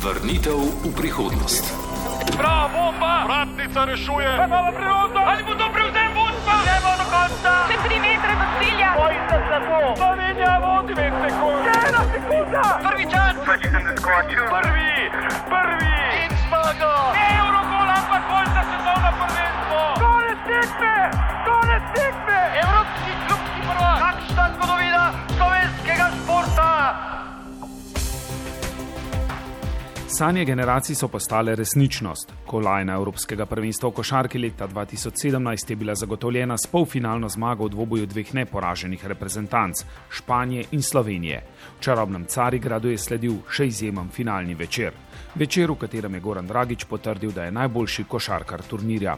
Vrnitev v prihodnost. Bravo, bomba! Vratnica rešuje! Imamo priložnost! Ali bo to prevzel vodstva? Gremo do konca! Še tri metre do cilja! Bojite se to! Slovenija vodi 5 sekund! Ena sekunda! Prvi čas! Prvi! Prvi! In zmaga! Eurogol, ampak bolj za sezono prvenstvo! Konec tekme! Sanje generacij so postale resničnost. Kolajna Evropskega prvenstva v košarki leta 2017 je bila zagotovljena s polfinalno zmago v dvoboju dveh neporaženih reprezentanc Španije in Slovenije. V čarobnem Carigradu je sledil še izjemen finalni večer. Večer, v katerem je Goran Dragič potrdil, da je najboljši košarkar turnirja.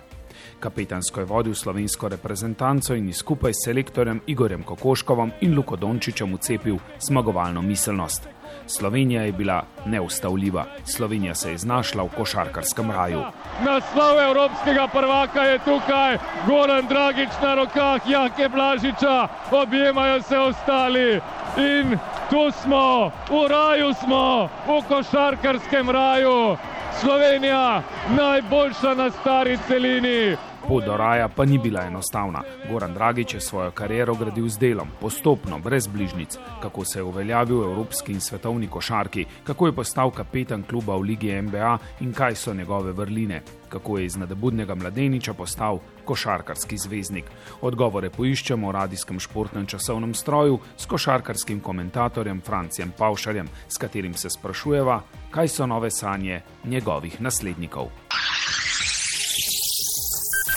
Kapetansko je vodil slovensko reprezentanco in skupaj s selektorjem Igorjem Kokoškovom in Luko Dončičem ucepil zmagovalno miselnost. Slovenija je bila neustavljiva. Slovenija se je znašla v košarkarskem raju. Naslov evropskega prvaka je tukaj, Goran Dragič na rokah, Jake Blažiča, objemajo se ostali in tu smo, v raju smo, v košarkarskem raju. Slovenija, najboljša na stari celini. Pot do raja pa ni bila enostavna. Goran Dragič je svojo kariero gradil z delom, postopno, brez bližnjic, kako se je uveljavil v evropski in svetovni košarki, kako je postal kapetan kluba v Ligi NBA in kaj so njegove vrline, kako je iz nadebudnega mladeniča postal košarkarski zvezdnik. Odgovore poiščemo v radijskem športnem časovnem stroju s košarkarskim komentatorjem Francijem Pavšarjem, s katerim se sprašujeva, kaj so nove sanje njegovih naslednikov.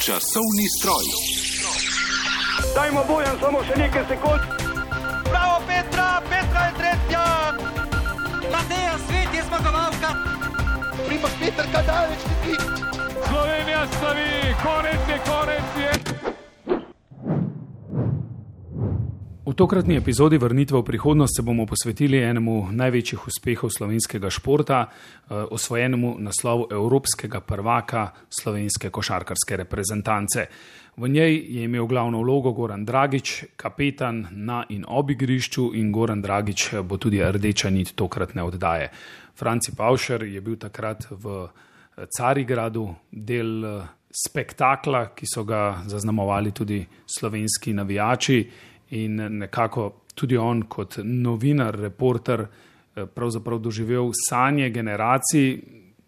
Časovni stroj. Dajmo bojem samo še nekaj sekund! Bravo Petra, Petra je tretja! Mateja Svet je zmagovalka! Primoš Peter, kaj daleč ti? Slovenija slavi, konec je, konec je. Tokratni epizodi Vrnitve v prihodnost se bomo posvetili enemu največjih uspehov slovenskega športa, eh, osvojenemu naslovu Evropskega prvaka slovenske košarkarske reprezentance. V njej je imel glavno vlogo Goran Dragič, kapetan na in ob igrišču, in Goran Dragič bo tudi rdeča nit tokratne oddaje. Franci Pavšer je bil takrat v eh, Carigradu del eh, spektakla, ki so ga zaznamovali tudi slovenski navijači in nekako tudi on, kot novinar, reporter, pravzaprav doživel sanje generacij,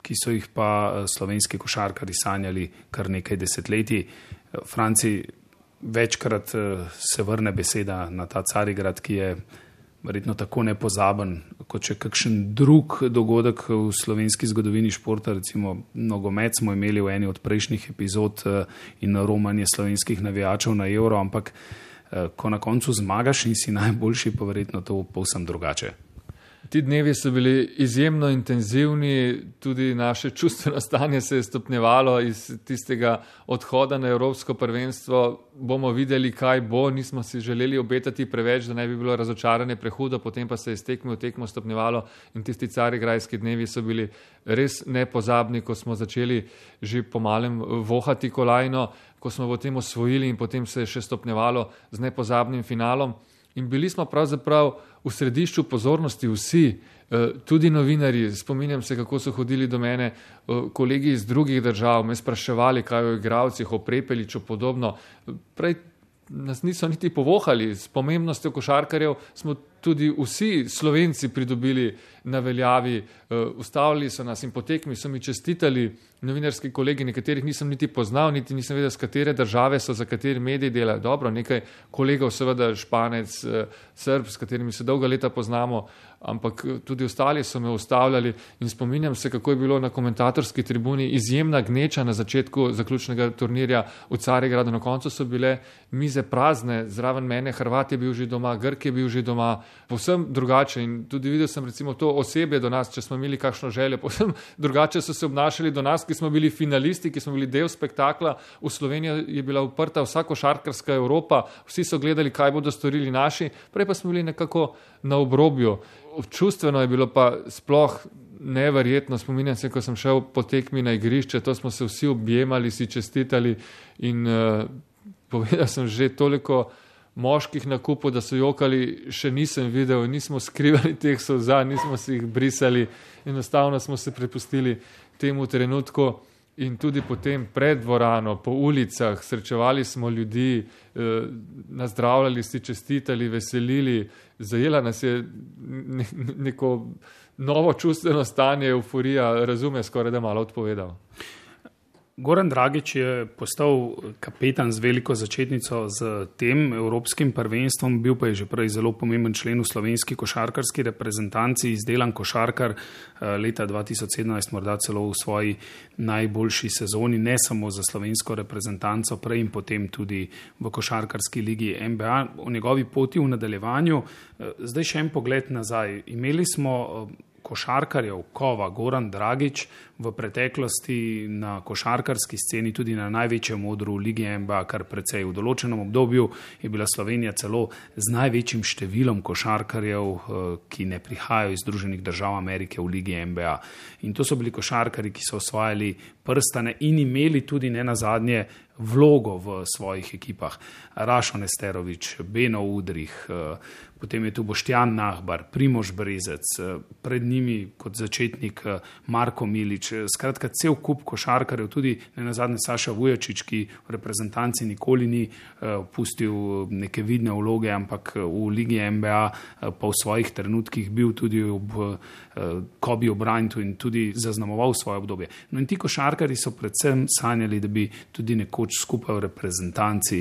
ki so jih pa slovenski košarkari sanjali kar nekaj desetletij. Franci, večkrat se vrne beseda na ta Carigrad, ki je verjetno tako nepozaben kot še kakšen drug dogodek v slovenski zgodovini športa, recimo nogomet smo imeli v eni od prejšnjih epizod in romanje slovenskih navijačev na evro, ampak ko na koncu zmagaš in si najboljši, pa verjetno to povsem drugače. Ti dnevi so bili izjemno intenzivni, tudi naše čustveno stanje se je stopnjevalo iz tistega odhoda na Evropsko prvenstvo. Bomo videli, kaj bo. Nismo si želeli obetati preveč, da ne bi bilo razočaranje prehudo, potem pa se je stekmo v tekmo stopnjevalo in tisti carigrajski dnevi so bili res nepozabni, ko smo začeli že pomalem vohati kolajno, ko smo v tem osvojili in potem se je še stopnjevalo z nepozabnim finalom. In bili smo pravzaprav v središču pozornosti vsi, tudi novinari. Spominjam se, kako so hodili do mene kolegi iz drugih držav, me spraševali, kaj o igravcih, o prepeliču podobno. Prej nas niso niti povohali, s pomembnostjo košarkarjev smo tudi vsi slovenci pridobili na veljavi, ustavili so nas in po tekmi so mi čestitali novinarski kolegi, nekaterih nisem niti poznal, niti nisem vedel, z katere države so, za kateri mediji delajo. Dobro, nekaj kolegov, seveda Španec, Srb, s katerimi se dolga leta poznamo, ampak tudi ostali so me ustavljali in spominjam se, kako je bilo na komentatorski tribuni izjemna gneča na začetku zaključnega turnirja v Carigradu. Na koncu so bile mize prazne, zraven mene Hrvat je bil že doma, Grk je bil že doma, povsem drugače in tudi videl sem recimo to osebje do nas, če smo imeli kakšno željo, povsem drugače so se obnašali do nas, ki smo bili finalisti, ki smo bili del spektakla. V Sloveniji je bila uprta vsa košarkarska Evropa, vsi so gledali, kaj bodo storili naši, prej pa smo bili nekako na obrobju. Čustveno je bilo pa sploh neverjetno, spominjam se, ko sem šel po tekmi na igrišče, to smo se vsi objemali, si čestitali in uh, povedal sem že toliko moških na kupu, da so jokali, še nisem videl, nismo skrivali teh solza, nismo si jih brisali, enostavno smo se prepustili temu trenutku. In tudi potem pred dvorano, po ulicah, srečevali smo ljudi, eh, nazdravljali, si čestitali, veselili, zajela nas je ne, neko novo čustveno stanje, euforija, razume skoraj da malo odpovedal. Goran Dragič je postal kapetan z veliko začetnico z tem evropskim prvenstvom, bil pa je že prej zelo pomemben člen v slovenski košarkarski reprezentanci, izdelan košarkar eh, leta 2017, morda celo v svoji najboljši sezoni, ne samo za slovensko reprezentanco, prej in potem tudi v košarkarski ligi NBA. O njegovi poti v nadaljevanju, eh, zdaj še en pogled nazaj. Imeli smo eh, košarkarjev, Kova, Goran Dragič, v preteklosti na košarkarski sceni, tudi na največjem odru Lige MBA, kar precej v določenem obdobju je bila Slovenija celo z največjim številom košarkarjev, eh, ki ne prihajajo iz Združenih držav Amerike v Lige MBA. In to so bili košarkari, ki so osvajali prstane in imeli tudi ne nazadnje vlogo v svojih ekipah. Rašo Nesterovič, Beno Udrih, eh, potem je tu Boštjan Nahbar, Primož Brezec, eh, pred njimi kot začetnik Marko Milič, skratka, cel kup košarkarjev, tudi ne na zadnje Saša Vujačič, ki v reprezentanci nikoli ni pustil neke vidne vloge, ampak eh, v Ligi MBA eh, pa v svojih trenutkih bil tudi ob Kobi Obrantu in tudi zaznamoval svoje obdobje. No in ti košarkari so predvsem sanjali, da bi tudi nekoč skupaj v reprezentanci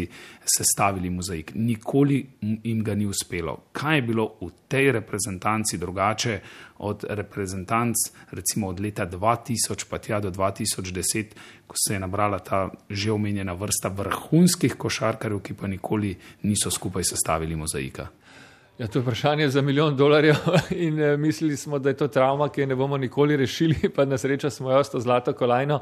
sestavili mozaik. Nikoli jim ga ni uspelo. Kaj je bilo v tej reprezentanci drugače? od reprezentanc, recimo od leta 2000 pa tja do 2010, ko se je nabrala ta že omenjena vrsta vrhunskih košarkarjev, ki pa nikoli niso skupaj sestavili mozaika. Ja, to je vprašanje za milijon dolarjev in e, mislili smo, da je to travma, ki je ne bomo nikoli rešili, pa na srečo smo jo s to zlato kolajno.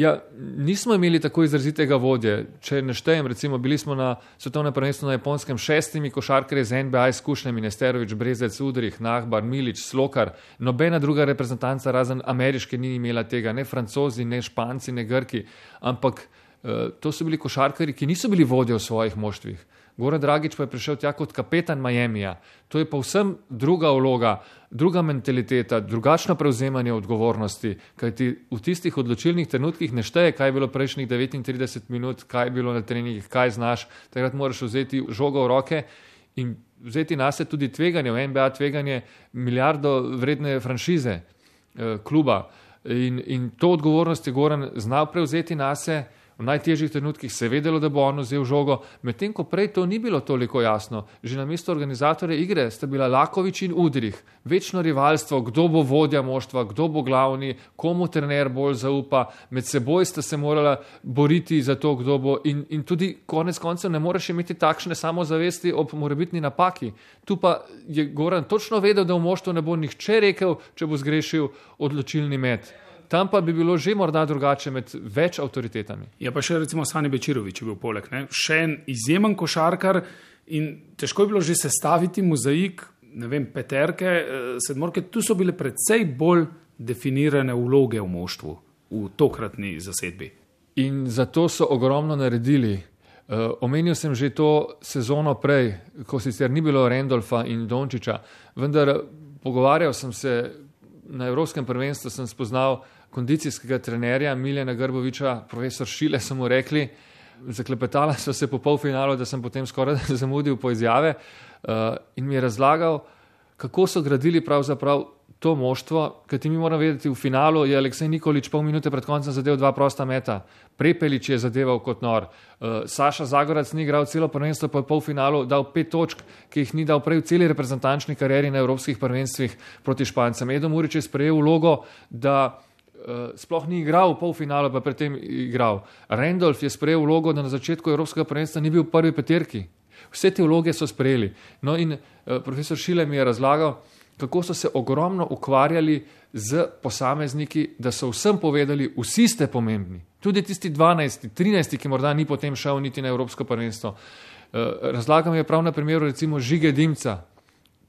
Ja, nismo imeli tako izrazitega vodje. Če neštejem, recimo, bili smo na svetovnem prvenstvu na japonskem šestimi košarkarji z NBA izkušnjami, Nesterovič, Brezec, Udrih, Nahbar, Milič, Slokar. Nobena druga reprezentanca razen ameriške ni imela tega, ne francozi, ne španci, ne grki. Ampak uh, to so bili košarkarji, ki niso bili vodje v svojih moštvih. Goran Dragič pa je prišel tja kot kapetan Miamija. To je povsem druga vloga, druga mentaliteta, drugačno prevzemanje odgovornosti, kajti v tistih odločilnih trenutkih ne šteje, kaj je bilo prejšnjih 39 minut, kaj je bilo na treningih, kaj znaš. Takrat moraš vzeti žogo v roke in vzeti na sebe tudi tveganje, v NBA tveganje milijardo vredne franšize eh, kluba. In, in to odgovornost je Goran znal prevzeti na sebe v najtežjih trenutkih se je vedelo, da bo on vzel žogo, medtem ko prej to ni bilo toliko jasno. Že na mesto organizatorja igre sta bila Lakovič in Udrih, večno rivalstvo, kdo bo vodja moštva, kdo bo glavni, komu trener bolj zaupa, med seboj sta se morala boriti za to, kdo bo in, in tudi konec koncev ne moreš imeti takšne samozavesti ob morebitni napaki. Tu pa je Goran točno vedel, da v moštvu ne bo nihče rekel, če bo zgrešil odločilni met tam pa bi bilo že morda drugače med več avtoritetami. Ja, pa še recimo Sani Bečirovič je bil poleg, ne? še en izjemen košarkar in težko je bilo že sestaviti mozaik, ne vem, peterke, eh, sedmorke, tu so bile predvsej bolj definirane vloge v moštvu, v tokratni zasedbi. In zato so ogromno naredili. Uh, omenil sem že to sezono prej, ko sicer ni bilo Randolfa in Dončiča, vendar pogovarjal sem se na Evropskem prvenstvu, sem spoznal kondicijskega trenerja Miljana Grboviča, profesor Šile, so mu rekli, zaklepetala so se po polfinalu, da sem potem skoraj zamudil po izjave uh, in mi je razlagal, kako so gradili pravzaprav to moštvo, kajti mi moramo vedeti, v finalu je Aleksej Nikolič pol minute pred koncem zadev dva prosta meta, Prepelič je zadeval kot nor, uh, Saša Zagorac ni igral celo prvenstvo, pa je pol finalu dal pet točk, ki jih ni dal prej v celi reprezentančni karieri na evropskih prvenstvih proti Špancem. Edo Murič je sprejel vlogo, da uh, sploh ni igral v polfinalu, pa predtem igral. Randolph je sprejel vlogo, da na začetku Evropskega prvenstva ni bil v prvi peterki. Vse te vloge so sprejeli. No in uh, profesor Šile mi je razlagal, kako so se ogromno ukvarjali z posamezniki, da so vsem povedali, vsi ste pomembni. Tudi tisti 12, 13, ki morda ni potem šel niti na Evropsko prvenstvo. Uh, razlagam je prav na primeru recimo Žige Dimca,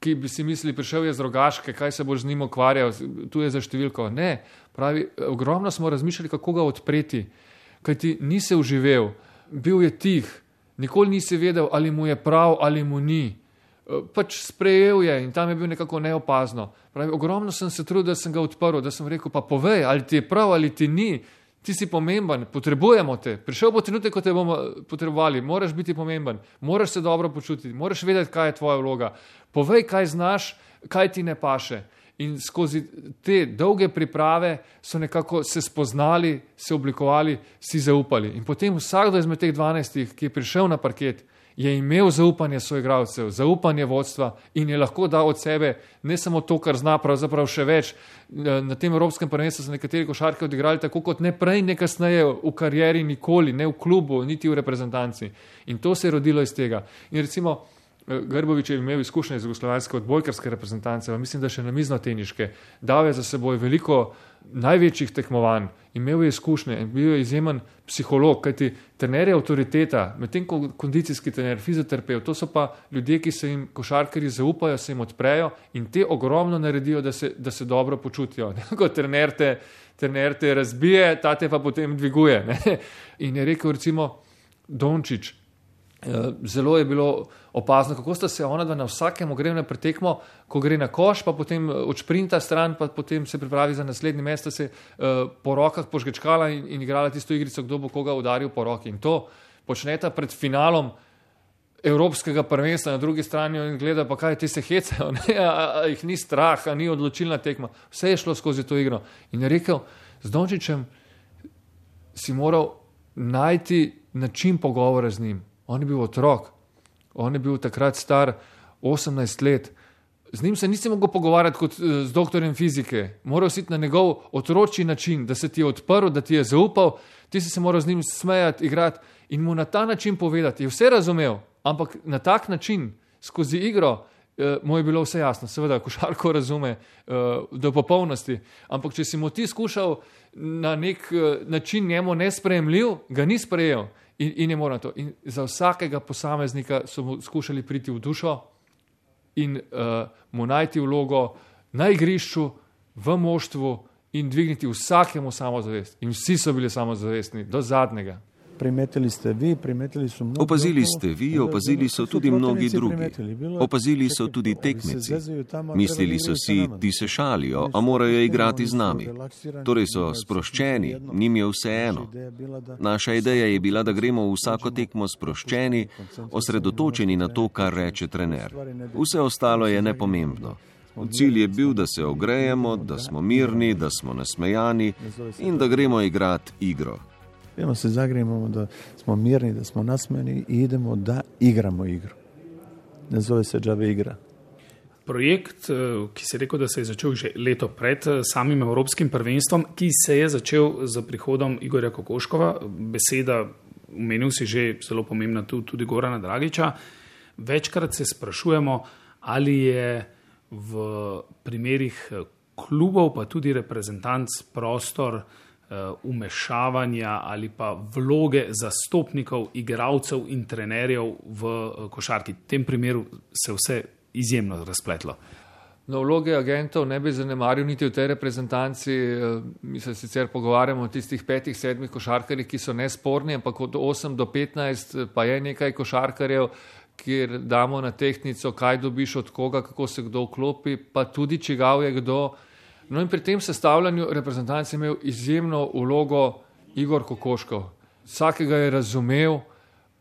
ki bi si mislili, prišel je z rogaške, kaj se bo z njim ukvarjal, tu je za številko. Ne, pravi, ogromno smo razmišljali, kako ga odpreti, kaj ti ni se uživel, bil je tih, Nikoli nisi vedel, ali mu je prav ali mu ni. Eh, pač sprejel je in tam je bil nekako neopazno. Pravi, ogromno sem se trudil, da sem ga odprl, da sem rekel: pa povej, ali ti je prav ali ti ni. Ti si pomemben, potrebujemo te. Prišel bo trenutek, ko te bomo potrebovali, moraš biti pomemben, moraš se dobro počutiti, moraš vedeti, kaj je tvoja vloga. Povej, kaj znaš, kaj ti ne paše. In skozi te dolge priprave so nekako se spoznali, se oblikovali, si zaupali. In potem vsakdo izmed teh dvanajstih, ki je prišel na parket, je imel zaupanje svojih igralcev, zaupanje vodstva in je lahko dal od sebe ne samo to, kar zna, pravzaprav še več. Na tem Evropskem prvenstvu so nekateri košarke odigrali tako kot ne prej, ne kasneje v karieri, nikoli, ne v klubu, niti v reprezentanci. In to se je rodilo iz tega. In recimo, Eh, Grbovič je imel izkušnje iz jugoslovanske odbojkarske reprezentance, mislim, da še na mizno teniške. Dal je za seboj veliko največjih tekmovanj, imel je izkušnje in bil je izjemen psiholog, kajti trener je avtoriteta, medtem ko kondicijski trener, fizioterapeut, to so pa ljudje, ki se jim košarkari zaupajo, se jim odprejo in te ogromno naredijo, da se, da se dobro počutijo. Kot trener trener te razbije, ta te pa potem dviguje. Ne? In je rekel recimo Dončić, Eh, zelo je bilo opazno, kako sta se ona dva na vsakem ogrevnem pretekmo, ko gre na koš, pa potem eh, odšprinta stran, pa potem se pripravi za naslednji mesta, se uh, po rokah požgečkala in, in igrala tisto igrico, kdo bo koga udaril po roki. In to počneta pred finalom Evropskega prvenstva, na drugi strani in gleda, pa kaj ti se hecajo, a, a, a jih ni strah, a ni odločilna tekma. Vse je šlo skozi to igro. In je rekel, z Dončičem si moral najti način pogovora z njim. On je bil otrok, on je bil takrat star 18 let. Z njim se nisi mogel pogovarjati kot eh, z doktorjem fizike, moral si na njegov otročji način, da se ti je odprl, da ti je zaupal, ti si se moral z njim smejati, igrati in mu na ta način povedati. Je vse razumel, ampak na tak način, skozi igro, eh, mu je bilo vse jasno. Seveda, košarko razume eh, do popolnosti, ampak če si mu ti skušal na nek način njemu nesprejemljiv, ga ni sprejel. In, in je moral to. In za vsakega posameznika so mu skušali priti v dušo in uh, mu najti vlogo na igrišču, v moštvu in dvigniti vsakemu samozavest. In vsi so bili samozavestni, do zadnjega. Primetili ste vi, primetili so mnogi. Opazili ste vi, opazili so tudi mnogi drugi. Opazili so tudi tekmeci. Mislili so si, ti se šalijo, a morajo igrati z nami. Torej so sproščeni, njim je vseeno. Naša ideja je bila, da gremo v vsako tekmo sproščeni, osredotočeni na to, kar reče trener. Vse ostalo je nepomembno. Cilj je bil, da se ogrejemo, da smo mirni, da smo nasmejani in da gremo igrati igro. Vemo se zagrejemo, da smo mirni, da smo nasmeni in idemo, da igramo igro. Ne zove se Džave igra. Projekt, eh, ki se je rekel, da se je začel že leto pred eh, samim Evropskim prvenstvom, ki se je začel z prihodom Igorja Kokoškova, beseda, omenil si že zelo pomembna tu tudi Gorana Dragiča. Večkrat se sprašujemo, ali je v primerih eh, klubov, pa tudi reprezentanc prostor, umešavanja ali pa vloge zastopnikov, igralcev in trenerjev v košarki. V tem primeru se vse izjemno razpletlo. No, vloge agentov ne bi zanemaril niti v tej reprezentanci. Mi se sicer pogovarjamo o tistih petih, sedmih košarkarjih, ki so nesporni, ampak od 8 do 15 pa je nekaj košarkarjev, kjer damo na tehnico, kaj dobiš od koga, kako se kdo vklopi, pa tudi čigav je kdo. No in pri tem sestavljanju reprezentanci imel izjemno vlogo Igor Kokoškov. Vsakega je razumel,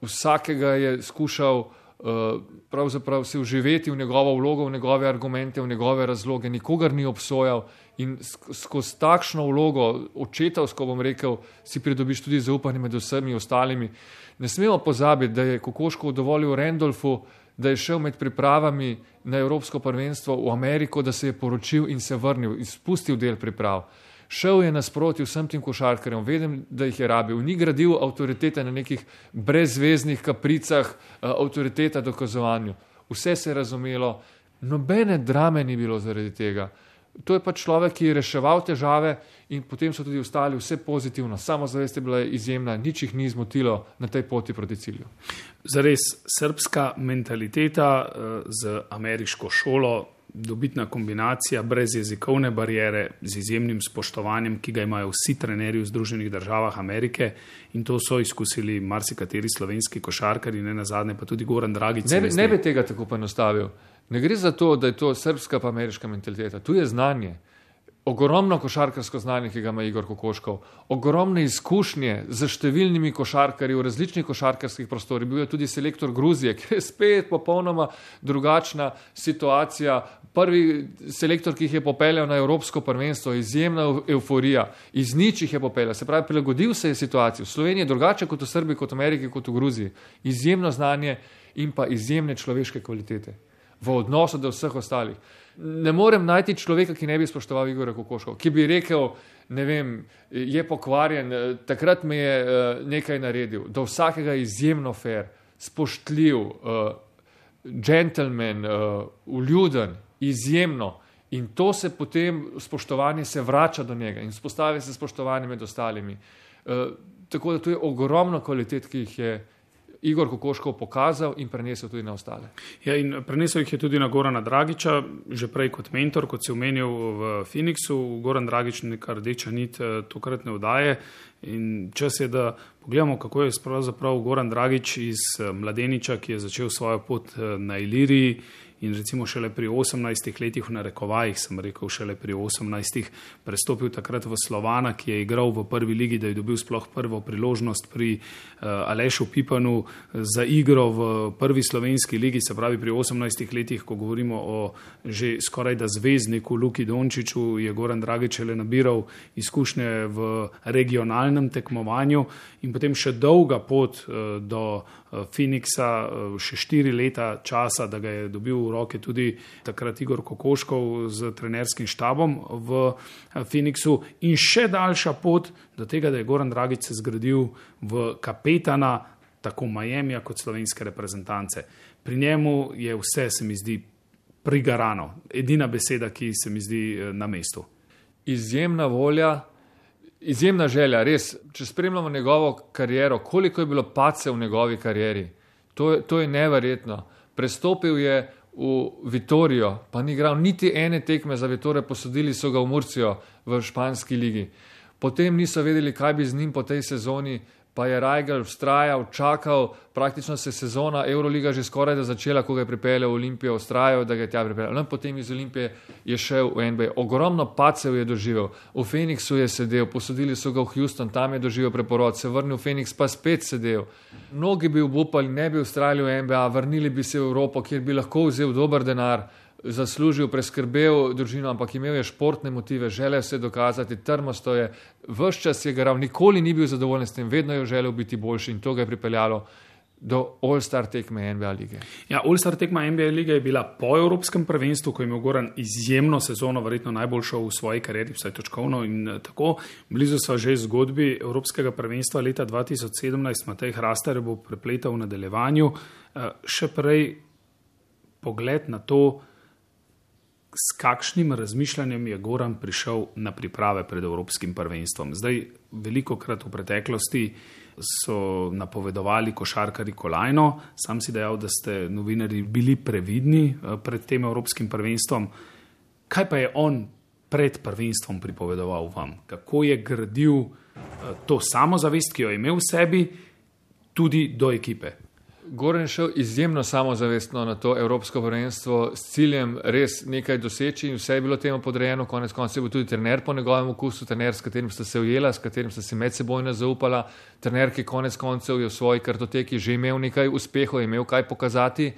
vsakega je skušal uh, se uživeti v njegovo vlogo, v njegove argumente, v njegove razloge, nikogar ni obsojal in skozi takšno vlogo, očetovsko bom rekel, si pridobiš tudi zaupanje med vsemi ostalimi. Ne smemo pozabiti, da je Kokoškov dovolil Randolfu, da je šel med pripravami na Evropsko prvenstvo v Ameriko, da se je poročil in se vrnil in spustil del priprav. Šel je nasproti vsem tem košarkarjem, vedem, da jih je rabil. Ni gradil avtoritete na nekih brezveznih kapricah, eh, avtoriteta dokazovanju. Vse se je razumelo, nobene drame ni bilo zaradi tega. To je pač človek, ki je reševal težave in potem so tudi ostali vse pozitivno. Samo zavest je bila izjemna, nič jih ni zmotilo na tej poti proti cilju. Zares, srpska mentaliteta uh, z ameriško šolo dobitna kombinacija brez jezikovne barijere, z izjemnim spoštovanjem, ki ga imajo vsi trenerji v Združenih državah Amerike in to so izkusili marsikateri slovenski košarkari, ne na zadnje pa tudi Goran Dragic. Ne, ne bi tega tako poenostavil. Ne gre za to, da je to srpska pa ameriška mentaliteta, tu je znanje ogromno košarkarsko znanje, ki ga ima Igor Kokoškov, ogromne izkušnje z številnimi košarkarji v različnih košarkarskih prostorih. Bil je tudi selektor Gruzije, ki je spet popolnoma drugačna situacija. Prvi selektor, ki jih je popeljal na Evropsko prvenstvo, izjemna euforija, iz nič jih je popeljal, se pravi, prilagodil se je situaciji. V Sloveniji je drugače kot v Srbiji, kot v Ameriki, kot v Gruziji. Izjemno znanje in pa izjemne človeške kvalitete v odnosu do vseh ostalih ne morem najti človeka, ki ne bi spoštoval Igora Kokoškov, ki bi rekel, ne vem, je pokvarjen, takrat mi je uh, nekaj naredil, do vsakega izjemno fair, spoštljiv, gentleman, uh, uljuden, izjemno. In to se potem, spoštovanje se vrača do njega in spostavi se spoštovanje med ostalimi. Tako da tu je ogromno kvalitet, ki jih je Igor Kokoškov pokazal in prenesel tudi na ostale. Ja, in prenesel jih je tudi na Gorana Dragiča, že prej kot mentor, kot si omenil v Phoenixu. Goran Dragič je neka rdeča nit eh, tokratne vdaje. In čas je, da pogledamo, kako je pravzaprav Goran Dragič iz eh, mladeniča, ki je začel svojo pot eh, na Iliriji in recimo šele pri 18 letih, v narekovajih sem rekel, šele pri 18 prestopil takrat v Slovana, ki je igral v prvi ligi, da je dobil sploh prvo priložnost pri uh, Alešu Pipanu za igro v prvi slovenski ligi, se pravi pri 18 letih, ko govorimo o že skoraj da zvezdniku Luki Dončiću, je Goran Dragičele nabiral izkušnje v regionalnem tekmovanju. In potem še dolga pot uh, do Phoenixa, uh, še štiri leta časa, da ga je dobil v roke tudi takrat Igor Kokoškov z trenerskim štabom v eh, Phoenixu in še daljša pot do tega, da je Goran Dragic se zgradil v kapetana tako Miami kot slovenske reprezentance. Pri njemu je vse, se mi zdi, prigarano. Edina beseda, ki se mi zdi eh, na mestu. Izjemna volja, izjemna želja, res. Če spremljamo njegovo kariero, koliko je bilo pace v njegovi karieri, to je, to je neverjetno. Prestopil je v Vitorijo, pa ni igral niti ene tekme za Vitorijo, posodili so ga v Murcijo v španski ligi. Potem niso vedeli, kaj bi z njim po tej sezoni, pa je Rajgal vztrajal, čakal, praktično se je sezona Euroliga že skoraj da začela, ko ga je pripeljal v Olimpijo, vztrajal, da ga je tja pripeljal. No, potem iz Olimpije je šel v NBA. Ogromno pacev je doživel, v Phoenixu je sedel, posodili so ga v Houston, tam je doživel preporod, se vrnil v Phoenix, pa spet sedel. Mnogi bi obupali, ne bi ustrajali v NBA, vrnili bi se v Evropo, kjer bi lahko vzel dober denar zaslužil, preskrbel družino, ampak imel je športne motive, želel se dokazati, trmasto je, vse čas je garal, nikoli ni bil zadovoljen s tem, vedno je želel biti boljši in to ga je pripeljalo. Do All-Star tekme NBA lige. Ja, All-Star tekma NBA lige je bila po Evropskem prvenstvu, ko je imel Goran izjemno sezono, verjetno najboljšo v svoji karieri, vsaj točkovno in eh, tako. Blizu so že zgodbi Evropskega prvenstva leta 2017, Matej Hrastar bo prepletal v nadaljevanju. Eh, še prej pogled na to, s kakšnim razmišljanjem je Goran prišel na priprave pred Evropskim prvenstvom. Zdaj, veliko krat v preteklosti so napovedovali košarkari kolajno, sam si dejal, da ste novinari bili previdni eh, pred tem Evropskim prvenstvom. Kaj pa je on pred prvenstvom pripovedoval vam? Kako je gradil eh, to samozavest, ki jo je imel v sebi, tudi do ekipe? Goren šel izjemno samozavestno na to Evropsko prvenstvo s ciljem res nekaj doseči in vse je bilo temu podrejeno. Konec koncev je bil tudi trener po njegovem okusu, trener, s katerim ste se ujela, s katerim ste se medsebojno zaupala, trener, ki konec koncev je v svoji kartoteki že imel nekaj uspehov, imel kaj pokazati.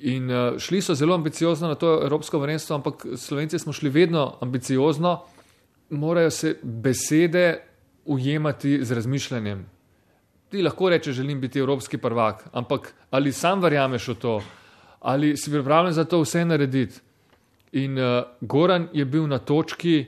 In uh, šli so zelo ambiciozno na to Evropsko prvenstvo, ampak Slovenci smo šli vedno ambiciozno, morajo se besede ujemati z razmišljanjem ti lahko rečeš, želim biti evropski prvak, ampak ali sam verjameš v to, ali si pripravljen za to vse narediti. In uh, Goran je bil na točki,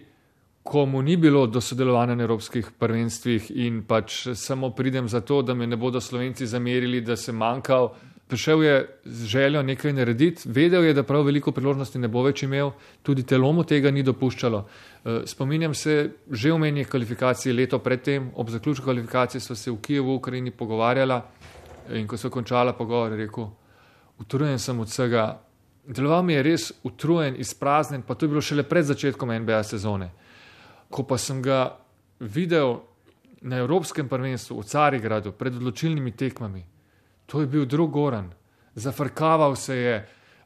ko mu ni bilo do sodelovanja na evropskih prvenstvih in pač samo pridem za to, da me ne bodo slovenci zamerili, da sem manjkal prišel je z željo nekaj narediti, vedel je, da prav veliko priložnosti ne bo več imel, tudi telo mu tega ni dopuščalo. Eh, spominjam se že omenjenih kvalifikacij leto predtem, ob zaključku kvalifikacij smo se v Kijevu, v Ukrajini pogovarjala. In ko so končala pogovor, je rekel, utrujen sem od vsega, Deloval mi je res utrujen, izpraznjen, pa to je bilo šele pred začetkom NBA sezone. Ko pa sem ga videl na Evropskem prvenstvu v Carigradu pred odločilnimi tekmami, to je bil drug Goran. Zafrkaval se je,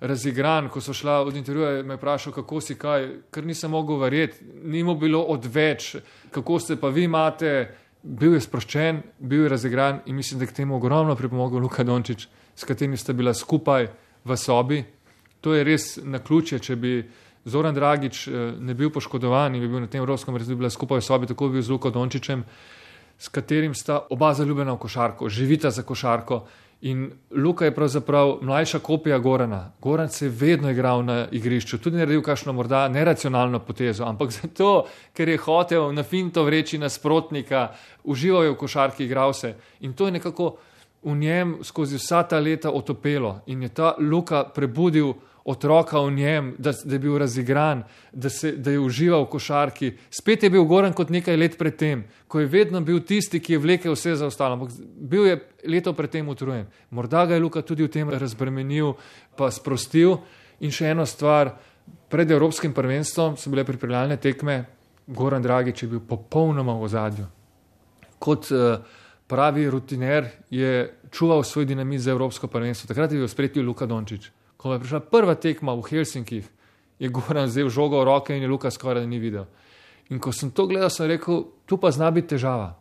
razigran, ko so šla od intervjuja, me je vprašal, kako si kaj, ker nisem mogel verjeti, ni mu bilo odveč, kako ste pa vi imate. Bil je sproščen, bil je razigran in mislim, da je k temu ogromno pripomogel Luka Dončić, s katerim sta bila skupaj v sobi. To je res na ključe, če bi Zoran Dragič eh, ne bil poškodovan in bi bil na tem evropskem rezu bila skupaj v sobi, tako bi bil z Luko Dončićem, s katerim sta oba zaljubljena v košarko, živita za košarko. In Luka je pravzaprav mlajša kopija Gorana. Goran se je vedno igral na igrišču, tudi naredil kakšno morda neracionalno potezo, ampak zato, ker je hotel na finto vreči nasprotnika, užival je v košarki, igral se. In to je nekako v njem skozi vsa ta leta otopelo in je ta Luka prebudil otroka v njem, da, da je bil razigran, da, se, da je užival v košarki. Spet je bil goren kot nekaj let predtem, ko je vedno bil tisti, ki je vlekel vse za ostalo, ampak bil je leto predtem utrujen. Morda ga je Luka tudi v tem razbremenil, pa sprostil. In še ena stvar, pred Evropskim prvenstvom so bile pripravljalne tekme, Goran Dragič je bil popolnoma v zadju. Kot uh, pravi rutiner je čuval svoj dinamit za Evropsko prvenstvo. Takrat je bil spretil Luka Dončić ko je prišla prva tekma v Helsinkih, je Goran vzel žogo v roke in je Luka skoraj ni videl. In ko sem to gledal, sem rekel, tu pa zna biti težava.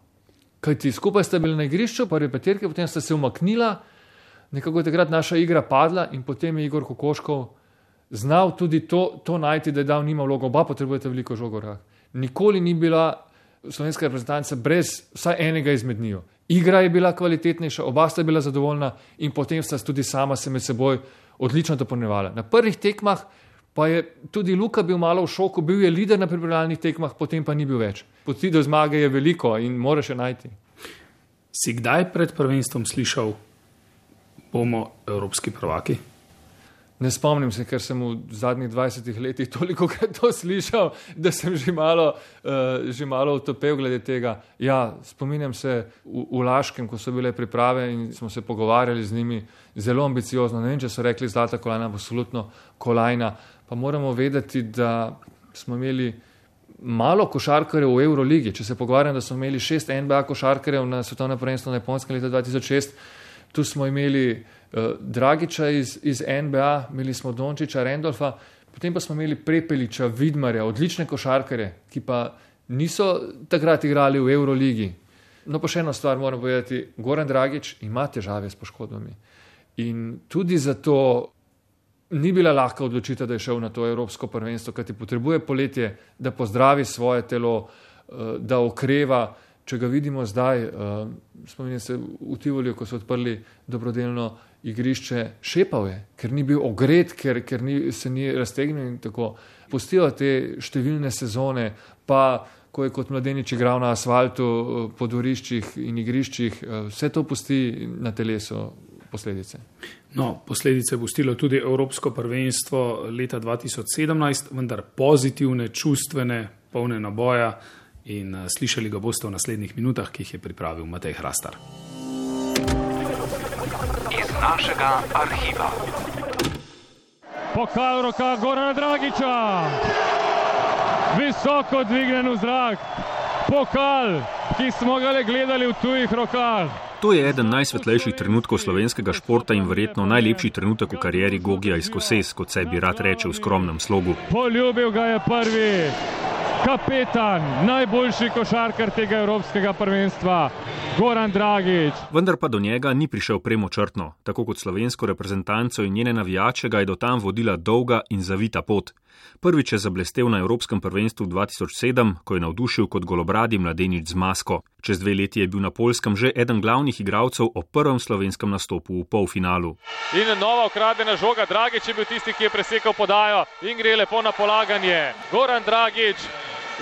Kaj ti skupaj ste bili na igrišču, prvi peterki, potem ste se umaknila, nekako je takrat naša igra padla in potem je Igor Kokoškov znal tudi to, to najti, da je dal njima vlogo, oba potrebujete veliko žogo v rokah. Nikoli ni bila slovenska reprezentanca brez vsaj enega izmed njiju. Igra je bila kvalitetnejša, oba sta bila zadovoljna in potem sta tudi sama se med seboj odlično dopolnjevala. Na prvih tekmah pa je tudi Luka bil malo v šoku, bil je lider na pripravljalnih tekmah, potem pa ni bil več. Poti do zmage je veliko in moraš še najti. Si kdaj pred prvenstvom slišal, bomo evropski prvaki? Ne spomnim se, ker sem v zadnjih 20 letih toliko krat to slišal, da sem že malo, uh, že malo utopel glede tega. Ja, spominjam se v, v Laškem, ko so bile priprave in smo se pogovarjali z njimi zelo ambiciozno. Ne vem, če so rekli zlata kolajna, absolutno kolajna. Pa moramo vedeti, da smo imeli malo košarkarjev v Euroligi. Če se pogovarjam, da smo imeli šest NBA košarkarjev na svetovnem prvenstvu na Japonskem leta 2006, tu smo imeli Dragiča iz, iz NBA, imeli smo Dončiča, Rendolfa, potem pa smo imeli Prepeliča, Vidmarja, odlične košarkare, ki pa niso takrat igrali v Euroligi. No, pa še eno stvar moram povedati, Goran Dragič ima težave s poškodbami. In tudi zato ni bila lahka odločitev, da je šel na to Evropsko prvenstvo, kajti potrebuje poletje, da pozdravi svoje telo, uh, da okreva. Če ga vidimo zdaj, uh, spomnim se v Tivoli, ko so odprli dobrodelno igrišče šepal je, ker ni bil ogret, ker, ker ni, se ni raztegnil in tako. Pustijo te številne sezone, pa ko je kot mladenič igral na asfaltu, po dvoriščih in igriščih, vse to pusti na telesu posledice. No, posledice je pustilo tudi Evropsko prvenstvo leta 2017, vendar pozitivne, čustvene, polne naboja in eh, slišali ga boste v naslednjih minutah, ki jih je pripravil Matej Hrastar našega arhiva. Pokal roka Gorana Dragiča, visoko dvignen v zrak, pokal, ki smo ga le gledali v tujih rokah. To je eden najsvetlejših trenutkov slovenskega športa in verjetno najlepši trenutek v karieri Gogija iz Koses, kot se bi rad reče v skromnem slogu. Poljubil ga je prvi kapetan, najboljši košarkar tega evropskega prvenstva, Goran Dragič. Vendar pa do njega ni prišel premočrtno, tako kot slovensko reprezentanco in njene navijače ga je do tam vodila dolga in zavita pot. Prvič je zablestev na Evropskem prvenstvu 2007, ko je navdušil kot golobradi mladenič z masko. Čez dve leti je bil na Polskem že eden glavnih igralcev o prvem slovenskem nastopu v polfinalu. In nova ukradena žoga, Dragič je bil tisti, ki je presekal podajo in gre lepo na polaganje. Goran Dragič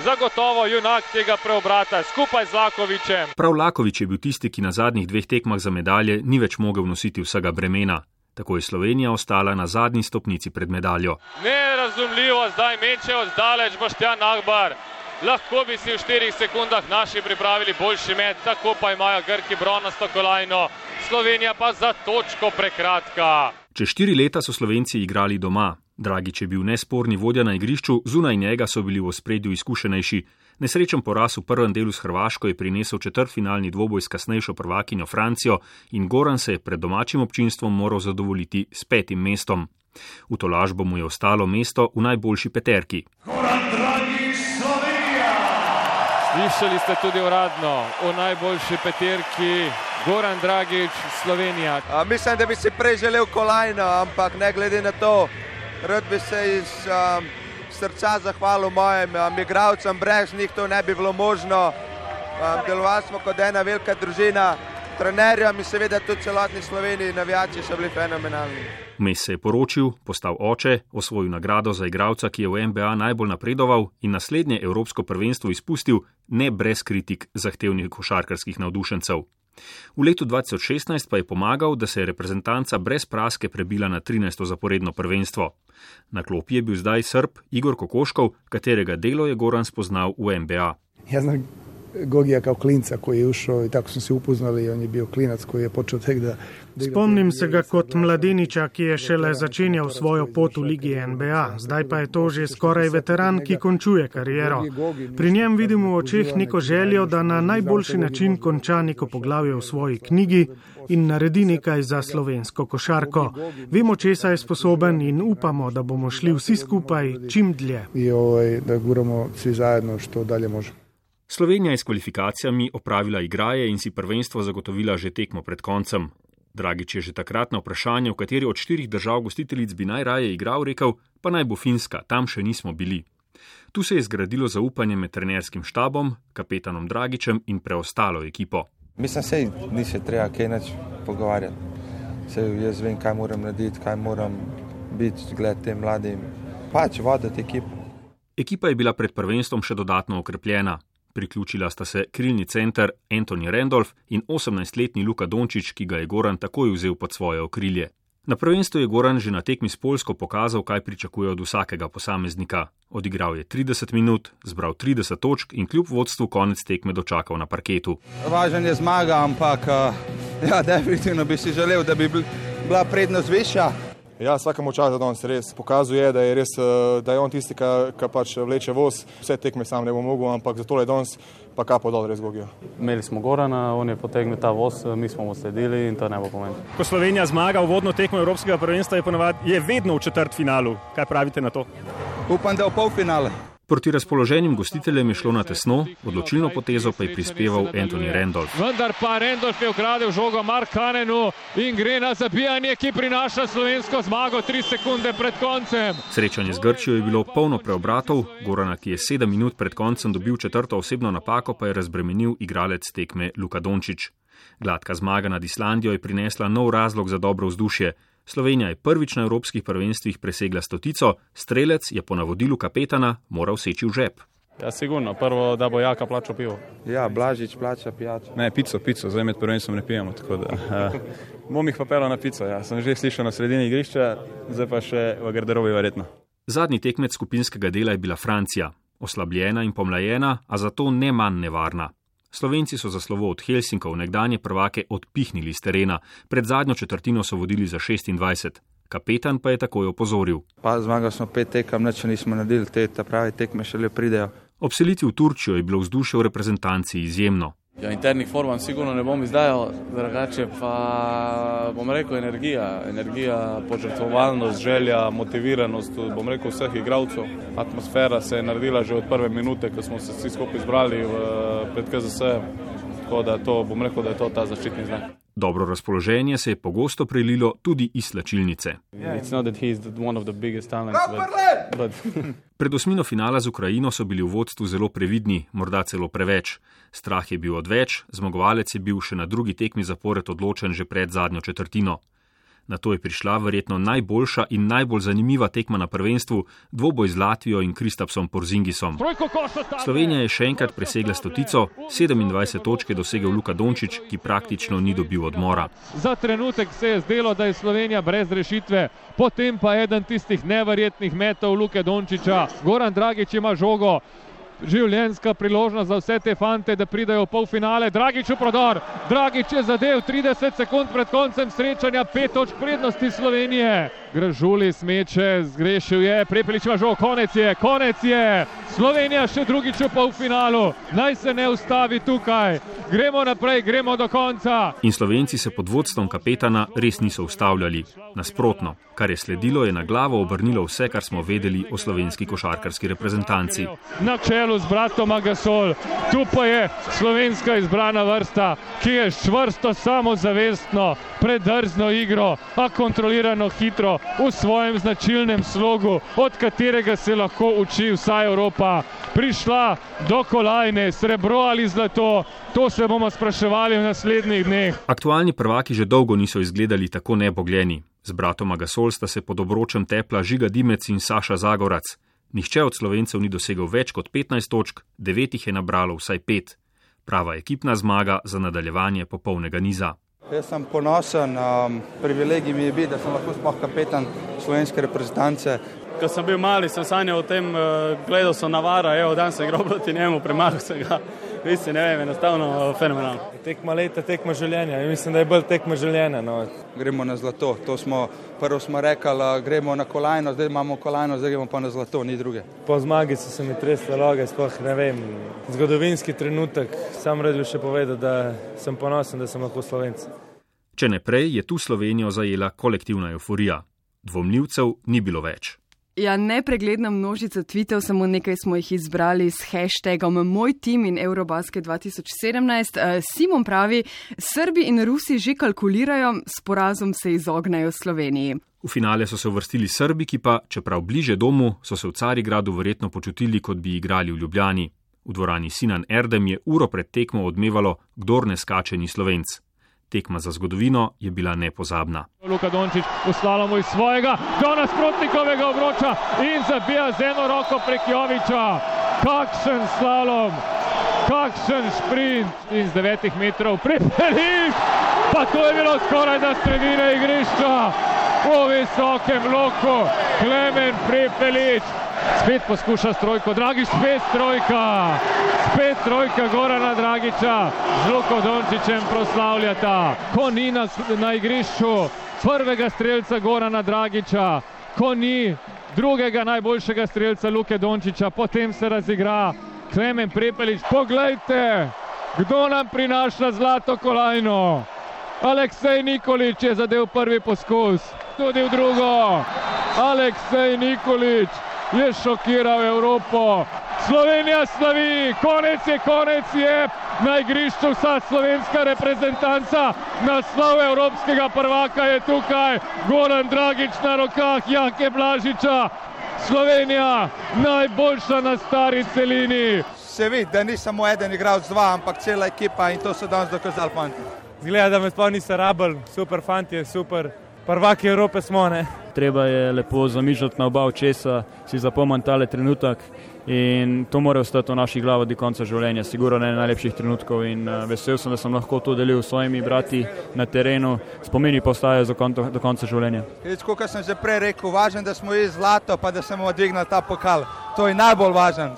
zagotovo junak tega preobrata skupaj z Lakovičem. Prav Lakovič je bil tisti, ki na zadnjih dveh tekmah za medalje ni več mogel nositi vsega bremena. Tako je Slovenija ostala na zadnji stopnici pred medaljo. Nerazumljivo, zdaj meče od daleč Boštjan Nagbar. Lahko bi si v štirih sekundah naši pripravili boljši met, tako pa imajo Grki bronasto kolajno, Slovenija pa za točko prekratka. Čez štiri leta so Slovenci igrali doma. Dragič je bil nesporni vodja na igrišču, zunaj njega so bili v spredju izkušenejši. Nesrečen poraz v prvem delu s Hrvaško je prinesel četrtfinalni dvoboj s kasnejšo prvakinjo Francijo in Goran se je pred domačim občinstvom moral zadovoljiti s petim mestom. V tolažbo mu je ostalo mesto v najboljši peterki. Slišali ste tudi uradno v najboljši peterki Goran Dragič, Slovenija. A, mislim, da bi si prej želel kolajno, ampak ne glede na to, rad bi se iz um, srca zahvalil mojim um, igravcem, brez njih to ne bi bilo možno. Um, delovali smo kot ena velika družina, trenerjem in seveda tudi celotni Sloveniji, navijači so bili fenomenalni. Mes se je poročil, postal oče, osvojil nagrado za igralca, ki je v NBA najbolj napredoval in naslednje Evropsko prvenstvo izpustil ne brez kritik zahtevnih košarkarskih navdušencev. V letu 2016 pa je pomagal, da se je reprezentanca brez praske prebila na 13. zaporedno prvenstvo. Na klopi je bil zdaj Srb Igor Kokoškov, katerega delo je Goran spoznal v NBA. Ja znam Gogija kao klinca koji je ušao i tako smo se upoznali. On je bio klinac koji je počeo tek da... Spomnim se ga kot mladeniča, ki je šele začenjal svojo pot v Ligi NBA. Zdaj pa je to že skoraj veteran, ki končuje kariero. Pri njem vidim v očeh neko željo, da na najboljši način konča neko poglavje v svoji knjigi in naredi nekaj za slovensko košarko. Vemo, česa je sposoben in upamo, da bomo šli vsi skupaj čim dlje. I ovaj, da guramo svi zajedno što dalje možemo. Slovenija je s kvalifikacijami opravila igraje in si prvenstvo zagotovila že tekmo pred koncem. Dragič je že takrat na vprašanje, v kateri od štirih držav gostiteljic bi najraje igral, rekel: Pa naj bo Finska, tam še nismo bili. Tu se je zgradilo zaupanje med trenerskim štabom, kapetanom Dragičem in preostalo ekipo. Mislim, da se ni se treba kaj več pogovarjati. Sej jaz vem, kaj moram narediti, kaj moram biti, gled tem mladim. Pač voditi ekipo. Ekipa je bila pred prvenstvom še dodatno okrepljena. Priključila sta se krilni center Anthony Randolph in 18-letni Luka Dončić, ki ga je Goran takoj vzel pod svoje okrilje. Na prvenstvu je Goran že na tekmi s Polsko pokazal, kaj pričakuje od vsakega posameznika. Odigral je 30 minut, zbral 30 točk in kljub vodstvu konec tekme dočakal na parketu. Važen je zmaga, ampak ja, definitivno bi si želel, da bi bila prednost višja. Ja, vsakemu času danes res pokazuje, da je, res, da je on tisti, ki pač vleče voz. Vse tekme sam ne bo mogel, ampak zato je danes pa kapo dol res gogijo. Imeli smo Gorana, on je potegnil ta voz, mi smo mu sledili in to ne bo pomenilo. Ko Slovenija zmaga v vodno tekmo Evropskega prvenstva, je, ponavad, je vedno v četrt finalu. Kaj pravite na to? Upam, da v polfinale. Proti razpoloženim gostiteljem je šlo na tesno, odločilno potezo pa je prispeval Anthony Randolph. Vendar pa Randolph je ukradel žogo Mark Kanenu in gre na zabijanje, ki prinaša slovensko zmago tri sekunde pred koncem. Srečanje z Grčijo je bilo polno preobratov, Gorana, ki je sedem minut pred koncem dobil četrto osebno napako, pa je razbremenil igralec tekme Luka Dončić. Gladka zmaga nad Islandijo je prinesla nov razlog za dobro vzdušje. Slovenija je prvič na evropskih prvenstvih presegla stotico, strelec je po navodilu kapetana moral seči v žep. Ja, sigurno, prvo, da bo jaka plačal pivo. Ja, Blažič plača pijačo. Ne, pico, pico, zdaj med prvenstvom ne pijemo. Bom jih pa pel na pico, ja. sem že slišal na sredini igrišča, zdaj pa še v garderobi verjetno. Zadnji tekmec skupinskega dela je bila Francija, oslabljena in pomlajena, a zato ne manj nevarna. Slovenci so za slovo od Helsinkov nekdanje prvake odpihnili z terena, pred zadnjo četrtino so vodili za 26. Kapetan pa je takoj opozoril. Pa zmagali smo pet tekem, neče nismo naredili, te pravi tekme šele pridejo. Ob selitvi v Turčijo je bilo vzdušje v reprezentanci izjemno. Ja, internih form sigurno ne bom izdajal, drugače pa bom rekel energija, energija, požrtvovalnost, želja, motiviranost, bom rekel vseh igralcev. Atmosfera se je naredila že od prve minute, ko smo se vsi skupaj zbrali v, pred KZS, tako da to, bom rekel, da je to ta zaščitni znak. Dobro razpoloženje se je pogosto prelilo tudi iz slačilnice. Pred osmino finala z Ukrajino so bili v vodstvu zelo previdni, morda celo preveč. Strah je bil odveč, zmagovalec je bil še na drugi tekmi zapored odločen že pred zadnjo četrtino. Na to je prišla verjetno najboljša in najbolj zanimiva tekma na prvenstvu, dvoboj z Latvijo in Kristapsom Porzingisom. Slovenija je še enkrat presegla stotico, 27 točk je dosegel Luka Dončić, ki praktično ni dobil odmora. Za trenutek se je zdelo, da je Slovenija brez rešitve, potem pa eden tistih neverjetnih metov Luke Dončića. Goran Dragič ima žogo. Življenjska priložnost za vse te fante, da pridajo v polfinale. Dragič v prodor, Dragič je zadev 30 sekund pred koncem srečanja, pet točk prednosti Slovenije. Gražuli smeče, zgrešil je, prepelič ima žog, konec je, konec je. Slovenija še drugič v polfinalu, naj se ne ustavi tukaj. Gremo naprej, gremo do konca. In Slovenci se pod vodstvom kapetana res niso ustavljali. Nasprotno, kar je sledilo, je na glavo obrnilo vse, kar smo vedeli o slovenski košarkarski reprezentanci. Na čelu z bratom Agasol, tu pa je slovenska izbrana vrsta, ki je čvrsto, samozavestno, predrzno igro, a kontrolirano hitro v svojem značilnem slogu, od katerega se lahko uči vsa Evropa. Prišla do kolajne, srebro ali zlato, to se bomo spraševali v naslednjih dneh. Aktualni prvaki že dolgo niso izgledali tako nebogljeni. Z bratom Agasol sta se pod obročem tepla Žiga Dimec in Saša Zagorac. Nihče od slovencev ni dosegel več kot 15 točk, devet jih je nabralo vsaj pet. Prava ekipna zmaga za nadaljevanje popolnega niza. Jaz sem ponosen, um, privilegij mi je biti, da sem lahko sploh kapetan slovenske reprezentance. Ko sem bil mali, sem sanjal o tem, uh, gledal sem navara, evo, dan sem igral proti njemu, premagal sem ga. Mislim, ne vem, enostavno fenomenalno. Tekma leta, tekma življenja. Ja, mislim, da je bolj tekma življenja. No. Gremo na zlato. Smo, prvo smo rekli, gremo na kolajno, zdaj imamo kolajno, zdaj gremo pa na zlato, ni druge. Po zmagi so se mi tresle loge, sploh ne vem. Zgodovinski trenutek, sam rad bi še povedal, da sem ponosen, da sem lahko slovenc. Če ne prej, je tu Slovenijo zajela kolektivna euforija. Dvomljivcev ni bilo več. Ja, nepregledna množica tvitev, samo nekaj smo jih izbrali s hashtagom Moj tim in Eurobasket 2017. Eh, Simon pravi, Srbi in Rusi že kalkulirajo, s porazom se izognajo Sloveniji. V finale so se uvrstili Srbi, ki pa, čeprav bliže domu, so se v Carigradu verjetno počutili, kot bi igrali v Ljubljani. V dvorani Sinan Erdem je uro pred tekmo odmevalo, kdor ne skače ni slovenc. Tekma za zgodovino je bila nepozabna. Luka Dončić uslalomo iz svojega do nasprotnikovega obroča in zabija z eno roko prek Joviča. Kakšen slalom, kakšen sprint in z devetih metrov pripeliš, pa to je bilo skoraj da sredine igrišča. Po visokem loku, Klemen Pripelič, spet poskuša strojko, dragi, spet trojka, spet trojka Gorana Dragiča, z Luko Dončićem proslavljata, ko ni na, na igrišču prvega streljca Gorana Dragiča, ko ni drugega najboljšega streljca Luke Dončića, potem se razigra Klemen Prepelič. Poglejte, kdo nam prinaša zlato kolajno. Aleksej Nikolič je zadev prvi poskus, tudi v drugo. Aleksej Nikolič je šokiral Evropo. Slovenija slavi, konec je, konec je, na igrišču vsa slovenska reprezentanca, naslov evropskega prvaka je tukaj, Goran Dragič na rokah, Jake Blažiča, Slovenija najboljša na stari celini. Se vidi, da ni samo eden igralec dva, ampak cela ekipa in to so danes dokazali fanti. Zgleda, da me sploh niste rabili, super fanti, super. Prvaki Evrope smo, ne? Treba je lepo zamišljati na oba očesa, si zapomniti tale trenutek in to mora ostati v naših glavah do konca življenja. Sigurno ne najlepših trenutkov in uh, vesel sem, da sem lahko to delil s svojimi brati na terenu. Spomini pa ostajajo do konca življenja. Kot sem že prej rekel, važno je, da smo iz zlato, pa da smo odvignili ta pokal. To je najbolj važno.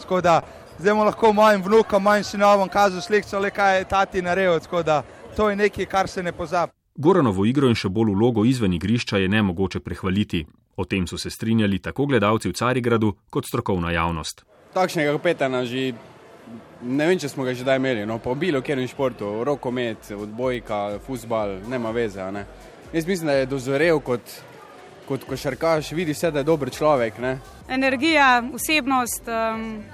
Zdaj bomo lahko mojim vnukom, mojim sinovom kazati sliko, le kaj je tati naredil. To je nekaj, kar se ne pozabi. Goranovo igro in še bolj vlogo izven igrišča je ne mogoče prehvaliti. O tem so se strinjali tako gledalci v Carigradu kot strokovna javnost. Takšnega kapetana že ne vem, če smo ga že daj imeli. No, po bilo kjerem športu, rokomet, odbojka, futbal, nema veze. Ne? Jaz mislim, da je dozorel kot, kot košarkaš, vidi se, da je dober človek. Ne? Energija, osebnost,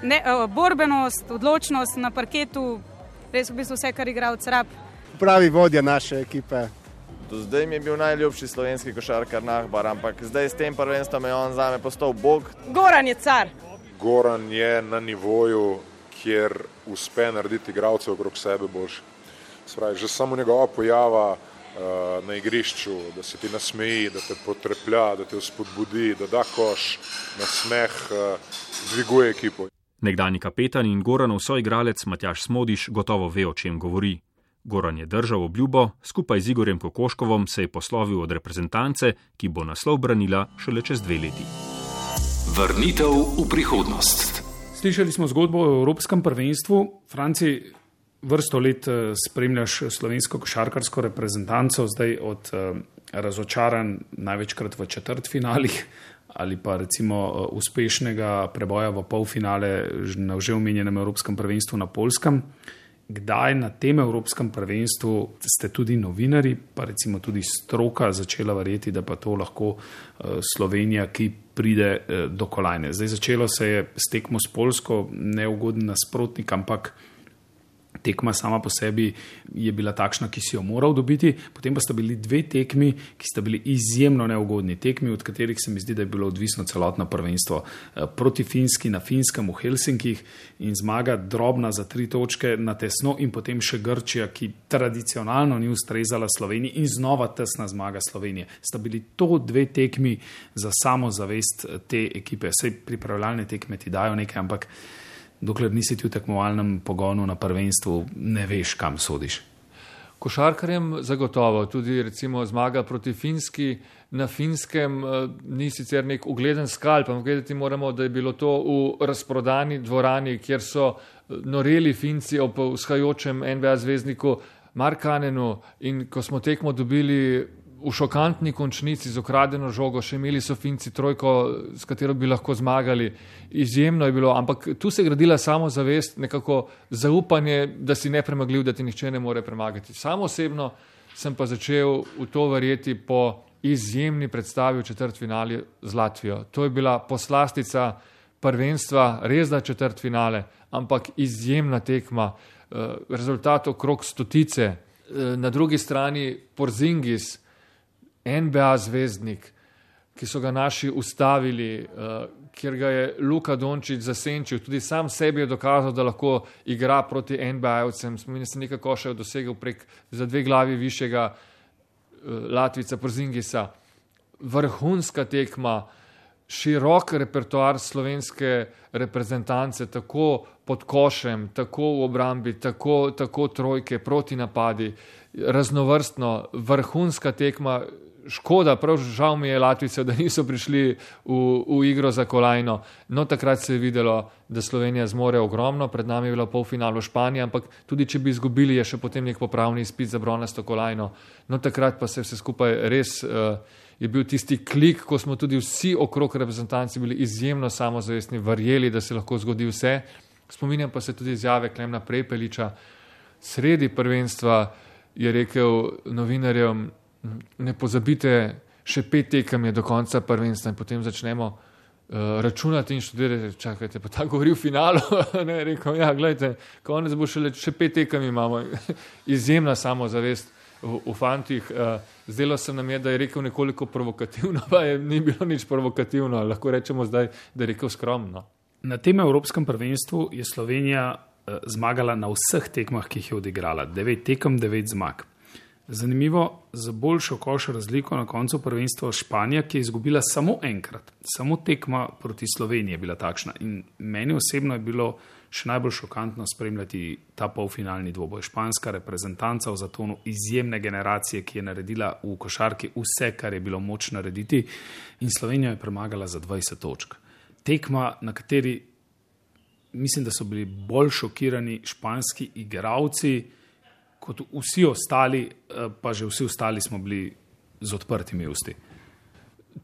ne, borbenost, odločnost na parketu, res v bistvu vse, kar igra v crap. Pravi vodja naše ekipe. Do zdaj mi je bil najljubši slovenski košarkar Nahbar, ampak zdaj s tem prvenstvom je on za me postal bog. Goran je car. Goran je na nivoju, kjer uspe narediti igralce okrog sebe boljše. Spravi, že samo njegova pojava uh, na igrišču, da se ti nasmeji, da te potreplja, da te vzpodbudi, da da koš, na smeh, uh, dviguje ekipo. Nekdani kapetan in Goranov soigralec Matjaš Smodiš gotovo ve, o čem govori. Goran je držal obljubo, skupaj z Igorjem Kokoškovom se je poslovil od reprezentance, ki bo naslov branila šele čez dve leti. Vrnitev v prihodnost. Slišali smo zgodbo o Evropskem prvenstvu. Franci, vrsto let eh, spremljaš slovensko košarkarsko reprezentanco, zdaj od eh, razočaran največkrat v četrtfinalih ali pa recimo eh, uspešnega preboja v polfinale na že omenjenem Evropskem prvenstvu na Polskem. Kdaj na tem Evropskem prvenstvu ste tudi novinari, pa recimo tudi stroka začela verjeti, da pa to lahko Slovenija, ki pride do kolajne. Zdaj začelo se je s tekmo s Polsko, neugoden nasprotnik, ampak tekma sama po sebi je bila takšna, ki si jo moral dobiti, potem pa sta bili dve tekmi, ki sta bili izjemno neugodni tekmi, od katerih se mi zdi, da je bilo odvisno celotno prvenstvo. Eh, proti Finski na Finskem v Helsinkih in zmaga drobna za tri točke na tesno in potem še Grčija, ki tradicionalno ni ustrezala Sloveniji in znova tesna zmaga Slovenije. Sta bili to dve tekmi za samozavest te ekipe. Vse pripravljalne tekme ti dajo nekaj, ampak dokler nisi ti v tekmovalnem pogonu na prvenstvu, ne veš, kam sodiš. Košarkarjem zagotovo, tudi recimo zmaga proti Finski. Na Finskem eh, ni sicer nek ugleden skalp, ampak vedeti moramo, da je bilo to v razprodani dvorani, kjer so eh, noreli Finci ob vzhajajočem NBA zvezdniku Markanenu. In ko smo tekmo dobili v šokantni končnici z ukradeno žogo, še imeli so Finci trojko, s katero bi lahko zmagali. Izjemno je bilo, ampak tu se je gradila samo zavest, nekako zaupanje, da si nepremagljiv, da ti nihče ne more premagati. Samo osebno sem pa začel v to verjeti po izjemni predstavi v četrt finale z Latvijo. To je bila poslastica prvenstva, res da četrt finale, ampak izjemna tekma, eh, rezultat okrog stotice. Eh, na drugi strani Porzingis, NBA zvezdnik, ki so ga naši ustavili, uh, kjer ga je Luka Dončić zasenčil, tudi sam sebi je dokazal, da lahko igra proti NBA-jevcem. Spominjam se nekaj košev dosegel prek za dve glavi višjega uh, Latvica Porzingisa. Vrhunska tekma, širok repertoar slovenske reprezentance, tako pod košem, tako v obrambi, tako, tako trojke, proti napadi, raznovrstno, vrhunska tekma, škoda, prav žal mi je Latvice, da niso prišli v, v igro za kolajno. No, takrat se je videlo, da Slovenija zmore ogromno, pred nami je bila polfinal v Španiji, ampak tudi če bi izgubili, je še potem nek popravni izpit za bronasto kolajno. No, takrat pa se je vse skupaj res. Uh, Je bil tisti klik, ko smo tudi vsi okrog reprezentanci bili izjemno samozavestni, verjeli, da se lahko zgodi vse. Spominjam pa se tudi izjave Klemna Prepeliča, sredi prvenstva je rekel novinarjem, ne pozabite, še pet tekem je do konca prvenstva in potem začnemo uh, računati in študirati. Čakajte, pa ta govori v finalu. ne, rekel, ja, gledajte, konec bo šele, še pet tekem imamo. Izjemna samozavest v, v fantih. Uh, zdelo se nam je, da je rekel nekoliko provokativno, pa je ni bilo nič provokativno. Lahko rečemo zdaj, da je rekel skromno. Na tem Evropskem prvenstvu je Slovenija uh, zmagala na vseh tekmah, ki jih je odigrala. Devet tekem, devet zmag. Zanimivo, za boljšo koš razliko na koncu prvenstva Španija, ki je izgubila samo enkrat, samo tekma proti Sloveniji je bila takšna. In meni osebno je bilo še najbolj šokantno spremljati ta polfinalni dvoboj. Španska reprezentanca v zatonu izjemne generacije, ki je naredila v košarki vse, kar je bilo moč narediti, in Slovenijo je premagala za 20 točk. Tekma, na kateri mislim, da so bili bolj šokirani španski igravci kot vsi ostali, eh, pa že vsi ostali smo bili z odprtimi usti.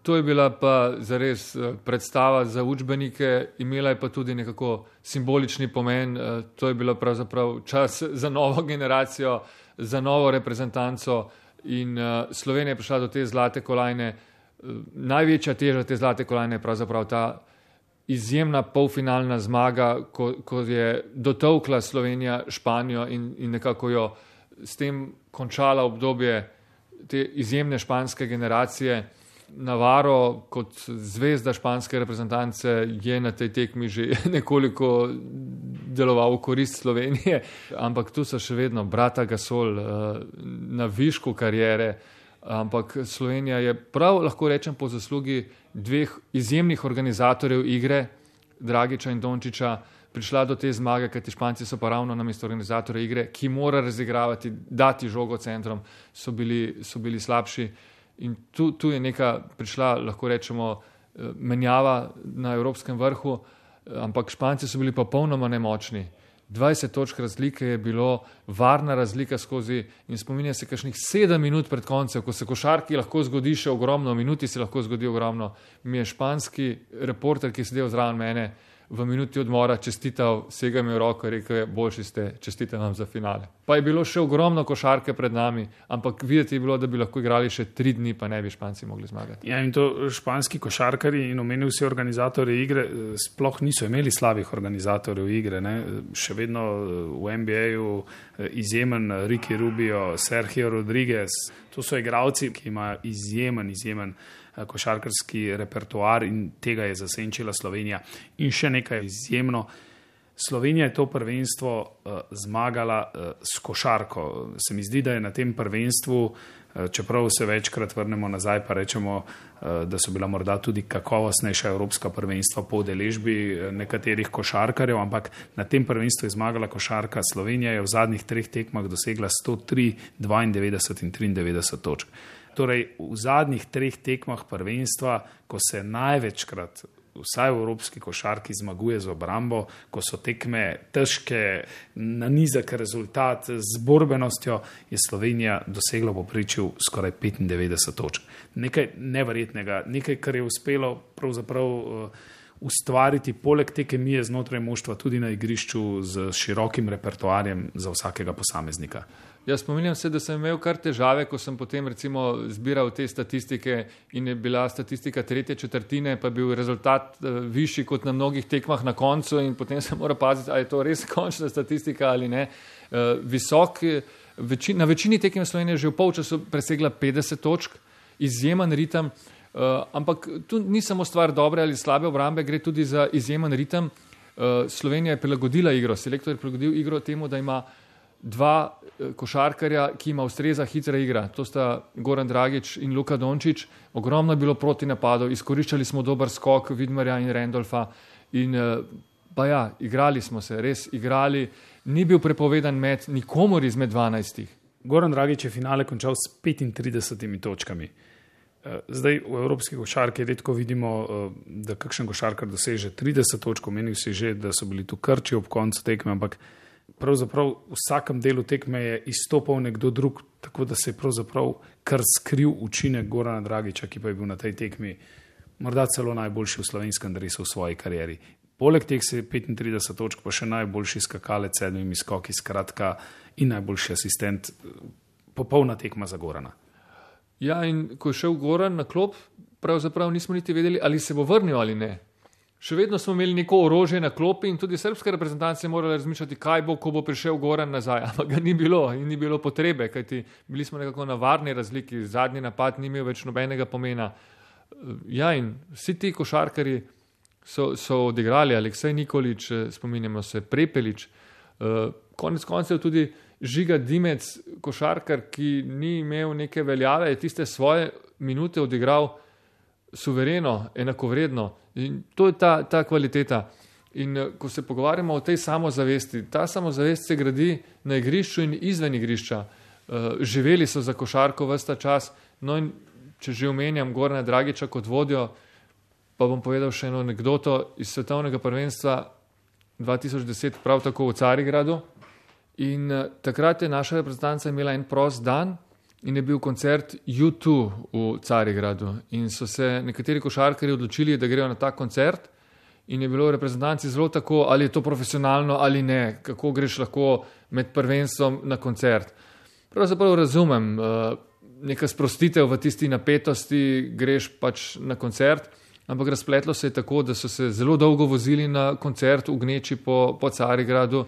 To je bila pa zares eh, predstava za učbenike, imela je pa tudi nekako simbolični pomen. Eh, to je bilo pravzaprav čas za novo generacijo, za novo reprezentanco in Slovenija je prišla do te zlate kolajne. Največja teža te zlate kolajne je pravzaprav ta izjemna polfinalna zmaga, ko, ko je dotovkla Slovenija Španijo in, in nekako jo s tem končala obdobje te izjemne španske generacije. Navaro kot zvezda španske reprezentance je na tej tekmi že nekoliko deloval v korist Slovenije, ampak tu so še vedno brata Gasol eh, na višku karijere. Ampak Slovenija je prav, lahko rečem, po zaslugi dveh izjemnih organizatorjev igre, Dragiča in Dončiča, prišla do te zmage, kajti Španci so pa ravno na mesto organizatorja igre, ki mora razigravati, dati žogo centrom, so bili, so bili slabši. In tu, tu je neka prišla, lahko rečemo, eh, menjava na evropskem vrhu. ampak Španci so bili popolnoma nemočni. 20 točk razlike je bilo, varna razlika skozi in spominja se kakšnih 7 minut pred koncem, ko se košarki lahko zgodi še ogromno, minuti se lahko zgodi ogromno. Mi je španski reporter, ki je sedel zraven mene, v minuti odmora čestital, sega mi v roko in rekel, boljši ste, čestitam vam za finale. Pa je bilo še ogromno košarke pred nami, ampak videti je bilo, da bi lahko igrali še tri dni, pa ne bi Španci mogli zmagati. Ja, in to španski košarkari in omenil vsi organizatorji igre, eh, sploh niso imeli slabih organizatorjev igre. Ne? Še vedno eh, v NBA-ju eh, izjemen Ricky Rubio, Sergio Rodriguez, to so igralci, ki imajo izjemen, izjemen. Eh, košarkarski repertoar in tega je zasenčila Slovenija. In še nekaj izjemno. Slovenija je to prvenstvo uh, zmagala uh, s košarko. Se mi zdi, da je na tem prvenstvu, uh, čeprav se večkrat vrnemo nazaj, pa rečemo, uh, da so bila morda tudi kakovostnejša evropska prvenstva po deležbi nekaterih košarkarjev, ampak na tem prvenstvu je zmagala košarka. Slovenija je v zadnjih treh tekmah dosegla 103, 92 in 93 točk. Torej, v zadnjih treh tekmah prvenstva, ko se največkrat, vsaj v evropski košarki, zmaguje z obrambo, ko so tekme težke, na nizek rezultat, z borbenostjo, je Slovenija dosegla v poprečju skoraj 95 točk. Nekaj neverjetnega, nekaj, kar je uspelo pravzaprav. Ustvariti poleg te kemije znotraj moštva tudi na igrišču z širokim repertoarjem za vsakega posameznika. Jaz spominjam se, da sem imel kar težave, ko sem potem recimo zbiral te statistike in je bila statistika tretje četrtine, pa je bil rezultat uh, višji kot na mnogih tekmah na koncu in potem se mora paziti, ali je to res končna statistika ali ne. Uh, visok, večin, na večini tekem Slovenije že v polčasu presegla 50 točk, izjemen ritem. Uh, ampak tu ni samo stvar dobre ali slabe obrambe, gre tudi za izjemen ritem. Uh, Slovenija je prilagodila igro, selektor je prilagodil igro temu, da ima dva uh, košarkarja, ki ima ustreza hitra igra. To sta Goran Dragič in Luka Dončić. Ogromno je bilo proti napadov, izkoriščali smo dober skok Vidmarja in Randolfa. In, uh, pa ja, igrali smo se, res igrali. Ni bil prepovedan med nikomor izmed 12. Goran Dragič je finale končal s 35 točkami. Eh, zdaj v evropski košarki redko vidimo, eh, da kakšen košarkar doseže 30 točk, meni si že, da so bili tu krči ob koncu tekme, ampak pravzaprav v vsakem delu tekme je izstopal nekdo drug, tako da se je pravzaprav kar skril učinek Gorana Dragiča, ki pa je bil na tej tekmi morda celo najboljši v slovenskem dresu v svoji karieri. Poleg teh se je 35 točk, pa še najboljši skakalec sedmimi skoki, skratka in najboljši asistent, popolna tekma za Gorana. Ja, in ko je šel Goran na klop, pravzaprav nismo niti vedeli, ali se bo vrnil ali ne. Še vedno smo imeli neko orožje na klopi in tudi srpske reprezentance morali razmišljati, kaj bo, ko bo prišel Goran nazaj. Ampak ga ni bilo in ni bilo potrebe, kajti bili smo nekako na varni razliki, zadnji napad ni imel več nobenega pomena. Ja, in vsi ti košarkari so, so odigrali, Aleksej Nikolič, spominjamo se, Prepelič, uh, konec koncev tudi žiga Dimec, košarkar, ki ni imel neke veljave, je tiste svoje minute odigral suvereno, enakovredno. In to je ta, ta kvaliteta. In eh, ko se pogovarjamo o tej samozavesti, ta samozavest se gradi na igrišču in izven igrišča. Uh, živeli so za košarko vsta čas. No in če že omenjam Gorna Dragiča kot vodjo, pa bom povedal še eno anegdoto iz svetovnega prvenstva 2010, prav tako v Carigradu. In uh, takrat je naša reprezentanca imela en prost dan in je bil koncert U2 v Carigradu. In so se nekateri košarkari odločili, da grejo na ta koncert. In je bilo v reprezentanci zelo tako, ali je to profesionalno ali ne, kako greš lahko med prvenstvom na koncert. Pravzaprav razumem, uh, neka sprostitev v tisti napetosti, greš pač na koncert. Ampak razpletlo se je tako, da so se zelo dolgo vozili na koncert v Gneči po, po Carigradu.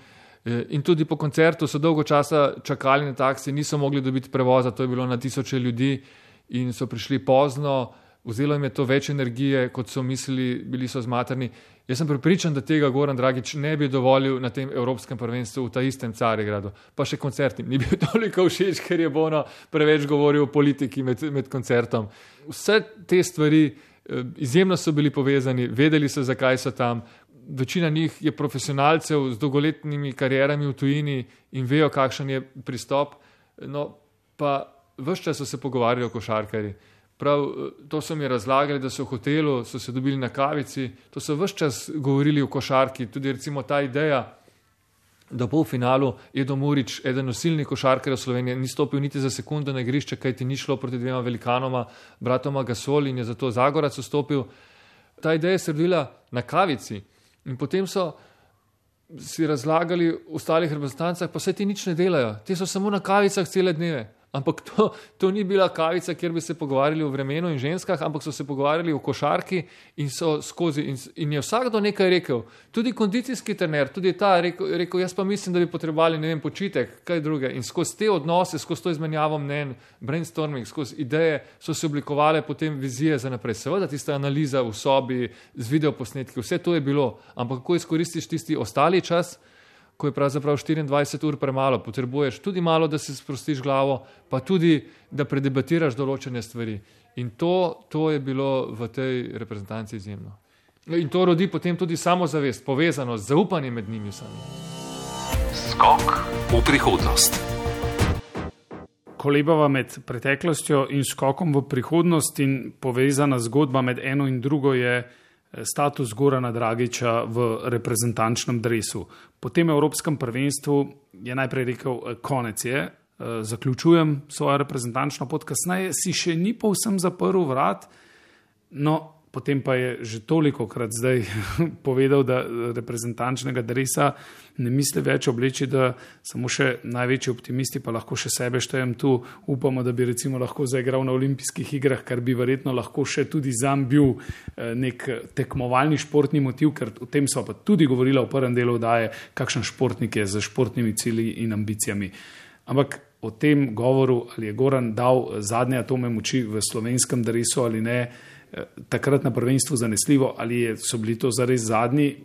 Eh, in tudi po koncertu so dolgo časa čakali na taksi, niso mogli dobiti prevoza, to je bilo na tisoče ljudi in so prišli pozno, vzelo jim je to več energije, kot so mislili, bili so zmatrni. Jaz sem pripričan, da tega Goran Dragič ne bi dovolil na tem Evropskem prvenstvu v ta istem Carigradu, pa še koncert ni bil toliko všeč, ker je Bono preveč govoril o politiki med, med koncertom. Vse te stvari eh, izjemno so bili povezani, vedeli so, zakaj so tam, večina njih je profesionalcev z dolgoletnimi karierami v tujini in vejo, kakšen je pristop. No, pa vse čas so se pogovarjali o košarkari. Prav to so mi razlagali, da so v hotelu, so se dobili na kavici, to so vse čas govorili o košarki, tudi recimo ta ideja, da v polfinalu je Domurič, eden nosilnih košarkarjev Slovenije, ni stopil niti za sekundo na igrišče, kaj ti ni šlo proti dvema velikanoma, bratoma Gasol in je zato Zagorac vstopil. Ta ideja se je rodila na kavici in potem so si razlagali v ostalih reprezentancah, pa vse ti nič ne delajo, ti so samo na kavicah cele dneve. Ampak to, to ni bila kavica, kjer bi se pogovarjali o vremenu in ženskah, ampak so se pogovarjali o košarki in so skozi. In, in je vsakdo nekaj rekel, tudi kondicijski trener, tudi ta rekel, rekel, jaz pa mislim, da bi potrebovali ne vem, počitek, kaj druge. In skozi te odnose, skozi to izmenjavo mnen, brainstorming, skozi ideje so se oblikovale potem vizije za naprej. Seveda tista analiza v sobi z videoposnetki, vse to je bilo, ampak kako izkoristiš tisti ostali čas, ko je pravzaprav 24 ur premalo, potrebuješ tudi malo, da si sprostiš glavo, pa tudi, da predebatiraš določene stvari. In to, to je bilo v tej reprezentanci izjemno. In to rodi potem tudi samozavest, povezanost, zaupanje med njimi sami. Skok v prihodnost. Kolebava med preteklostjo in skokom v prihodnost in povezana zgodba med eno in drugo je status Gorana Dragiča v reprezentančnem dresu. Po tem Evropskem prvenstvu je najprej rekel, konec je, zaključujem svojo reprezentančno pot, kasneje si še ni povsem zaprl vrat, no potem pa je že toliko krat zdaj povedal, da reprezentančnega dresa ne misli več obleči, da samo še največji optimisti pa lahko še sebe štejem tu, upamo, da bi recimo lahko zaigral na olimpijskih igrah, kar bi verjetno lahko še tudi zam bil nek tekmovalni športni motiv, ker o tem so pa tudi govorila v prvem delu, da je kakšen športnik je z športnimi cilji in ambicijami. Ampak o tem govoru, ali je Goran dal zadnje atome moči v slovenskem dresu ali ne, takrat na prvenstvu zanesljivo, ali je, so bili to zares zadnji.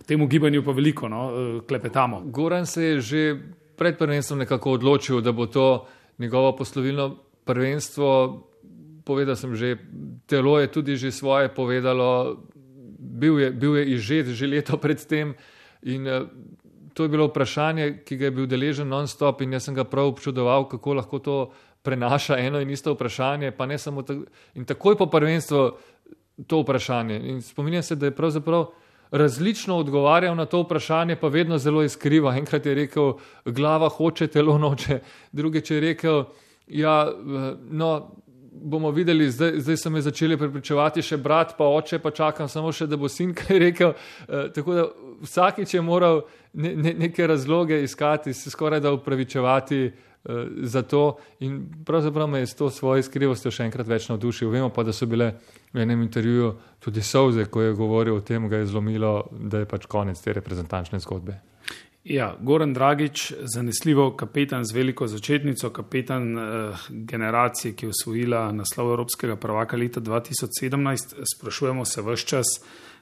V tem gibanju pa veliko no, klepetamo. Goran se je že pred prvenstvom nekako odločil, da bo to njegovo poslovilno prvenstvo. Povedal sem že, telo je tudi že svoje povedalo, bil je, bil je izžet že leto predtem. In to je bilo vprašanje, ki ga je bil deležen non-stop, in jaz sem ga prav občudoval, kako lahko to prenaša eno in isto vprašanje, pa ne samo tako. In takoj po prvenstvu to vprašanje. In spominjam se, da je pravzaprav različno odgovarjal na to vprašanje, pa vedno zelo iskriva. Enkrat je rekel, glava hoče, telo noče, drugič je rekel, ja, no. Bomo videli, zdaj, zdaj so me začeli prepričevati, še brat, pa oče, pa čakam samo še, da bo sin kaj rekel. E, tako da vsakič je moral ne, ne, neke razloge iskati, se skoraj da upravičevati, za to in pravzaprav me je s to svojo iskrivostjo še enkrat več navdušil. Vemo pa, da so bile v enem intervjuju tudi solze, ko je govoril o tem, ga je zlomilo, da je pač konec te reprezentančne zgodbe. Ja, Goran Dragič, zanesljivo kapetan z veliko začetnico, kapetan eh, generacije, ki je osvojila naslov Evropskega prvaka leta 2017. Sprašujemo se vse čas,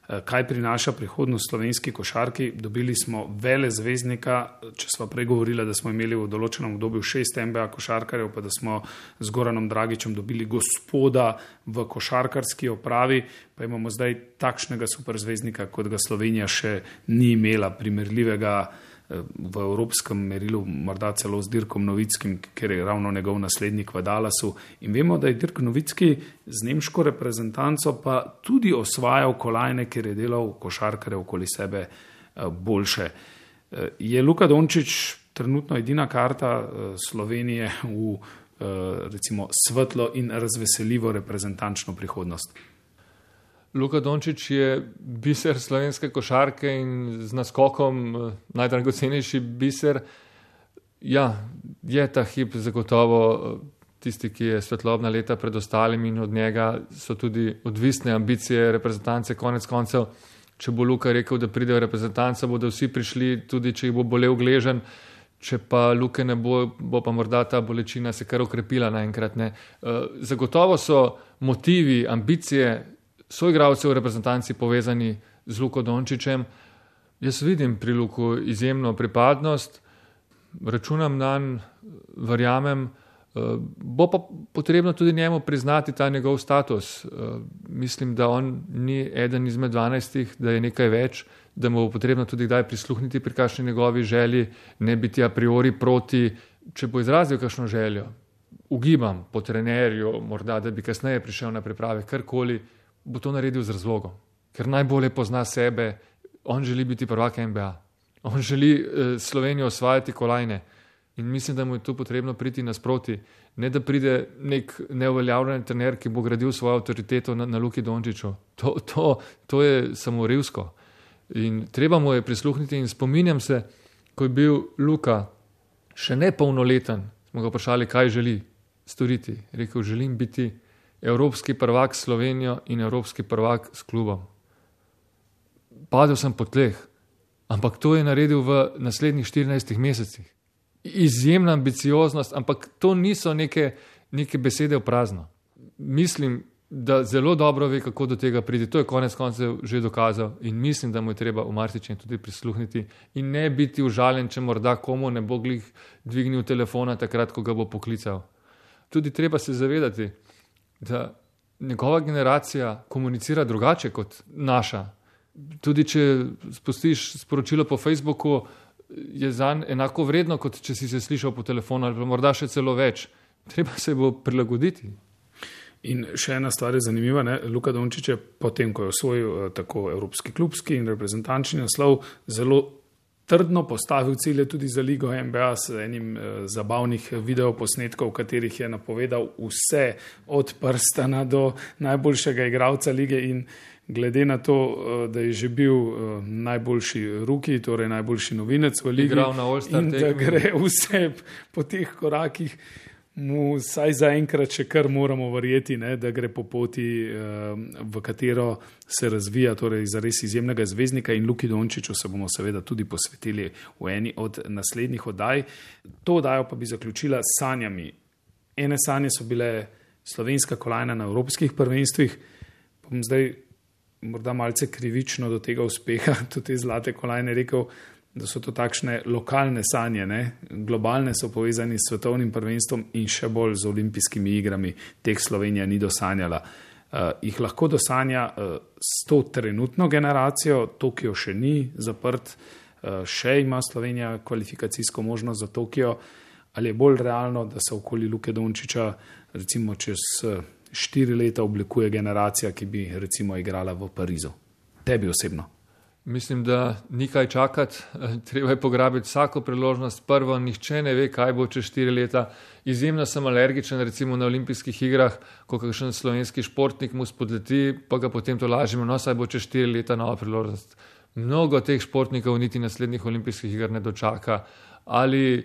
kaj prinaša prihodnost slovenski košarki. Dobili smo vele zvezdnika, če smo prej govorili, da smo imeli v določenem obdobju šest MBA košarkarjev, pa da smo z Goranom Dragičem dobili gospoda v košarkarski opravi, pa imamo zdaj takšnega superzvezdnika, kot ga Slovenija še ni imela, primerljivega v evropskem merilu, morda celo z Dirkom Novickim, ker je ravno njegov naslednik v Dallasu. In vemo, da je Dirk Novicki z nemško reprezentanco pa tudi osvajal kolajne, ker je delal košarkare okoli sebe eh, boljše. Eh, je Luka Dončić trenutno edina karta eh, Slovenije v recimo svetlo in razveseljivo reprezentančno prihodnost? Luka Dončić je biser slovenske košarke in z naskokom eh, najdragocenejši biser. Ja, je ta hip zagotovo eh, tisti, ki je svetlobna leta pred ostalimi in od njega so tudi odvisne ambicije reprezentance konec koncev. Če bo Luka rekel, da pride v reprezentanco, bodo vsi prišli, tudi če jih bo bolel gležen. Če pa Luke ne bo, bo pa morda ta bolečina se kar okrepila naenkrat. Ne. Eh, zagotovo so motivi, ambicije soigravcev v reprezentanci povezani z Luko Dončičem. Jaz vidim pri Luku izjemno pripadnost, računam na njega, verjamem. Eh, bo pa potrebno tudi njemu priznati ta njegov status. Eh, mislim, da on ni eden izmed dvanajstih, da je nekaj več, da mu bo potrebno tudi kdaj prisluhniti pri kakšni njegovi želji, ne biti a priori proti, če bo izrazil kakšno željo. ugibam po trenerju, morda da bi kasneje prišel na priprave, karkoli, bo to naredil z razlogom. Ker najbolje pozna sebe, on želi biti prvak NBA, on želi eh, Slovenijo osvajati kolajne. In mislim, da mu je tu potrebno priti nasproti, ne da pride nek neuveljavljen trener, ki bo gradil svojo avtoriteto na, na Luki Dončiću. To, to, to je samo revsko. In treba mu je prisluhniti. In spominjam se, ko je bil Luka še ne polnoleten, smo ga vprašali, kaj želi storiti. Rekel, želim biti evropski prvak s Slovenijo in evropski prvak s klubom. Padel sem po tleh, ampak to je naredil v naslednjih 14 mesecih izjemna ambicioznost, ampak to niso neke, neke besede v prazno. Mislim, da zelo dobro ve, kako do tega priti. To je konec koncev že dokazal in mislim, da mu je treba v marsičem tudi prisluhniti in ne biti užaljen, če morda komu ne bo glih dvignil telefona takrat, ko ga bo poklical. Tudi treba se zavedati, da njegova generacija komunicira drugače kot naša. Tudi če spustiš sporočilo po Facebooku, je za njega enako vredno, kot če si se slišal po telefonu, ali pa morda še celo več. Treba se bo prilagoditi. In še ena stvar je zanimiva. Ne? Luka Dončić je potem, ko je osvojil eh, tako evropski klubski in reprezentančni naslov, zelo trdno postavil cilje tudi za Ligo NBA s enim eh, zabavnih videoposnetkov, v katerih je napovedal vse od prstana do najboljšega igralca lige in glede na to, eh, da je že bil eh, najboljši ruki, torej najboljši novinec v Ligi, in da gre vse po teh korakih, mu vsaj zaenkrat še kar moramo verjeti, ne, da gre po poti, eh, v katero se razvija, torej za res izjemnega zvezdnika in Luki Dončiću se bomo seveda tudi posvetili v eni od naslednjih oddaj. To oddajo pa bi zaključila s sanjami. Ene sanje so bile slovenska kolajna na evropskih prvenstvih, pa bom zdaj morda malce krivično do tega uspeha, tudi te zlate kolajne, rekel, da so to takšne lokalne sanje, ne? globalne so povezane s svetovnim prvenstvom in še bolj z olimpijskimi igrami, teh Slovenija ni dosanjala. Uh, jih lahko dosanja uh, s to trenutno generacijo, Tokio še ni zaprt, uh, še ima Slovenija kvalifikacijsko možnost za Tokio, ali je bolj realno, da se okoli Luke Dončiča, recimo čez. Štiri leta oblikuje generacija, ki bi recimo igrala v Parizu. Tebi osebno. Mislim, da ni kaj čakati, treba je pograbiti vsako priložnost. Prvo, nihče ne ve, kaj bo čez štiri leta. Izjemno sem alergičen, recimo na olimpijskih igrah, ko kakšen slovenski športnik mu spodleti, pa ga potem to lažemo, no, saj bo čez štiri leta nova priložnost. Mnogo teh športnikov niti naslednjih olimpijskih iger ne dočaka. Ali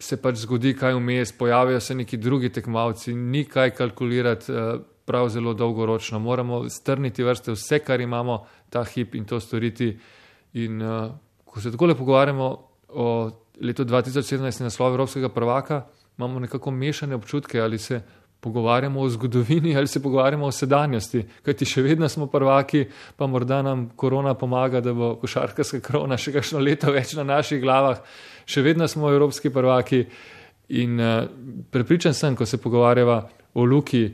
se pač zgodi kaj vmes, pojavijo se neki drugi tekmovalci, ni kaj kalkulirati eh, prav zelo dolgoročno. Moramo strniti vrste vse, kar imamo ta hip in to storiti. In uh, ko se tako le pogovarjamo o letu 2017 naslov Evropskega prvaka, imamo nekako mešane občutke, ali se pogovarjamo o zgodovini ali se pogovarjamo o sedanjosti, kajti še vedno smo prvaki, pa morda nam korona pomaga, da bo košarkarska krona še kakšno leto več na naših glavah še vedno smo evropski prvaki. In uh, prepričan sem, ko se pogovarjava o Luki,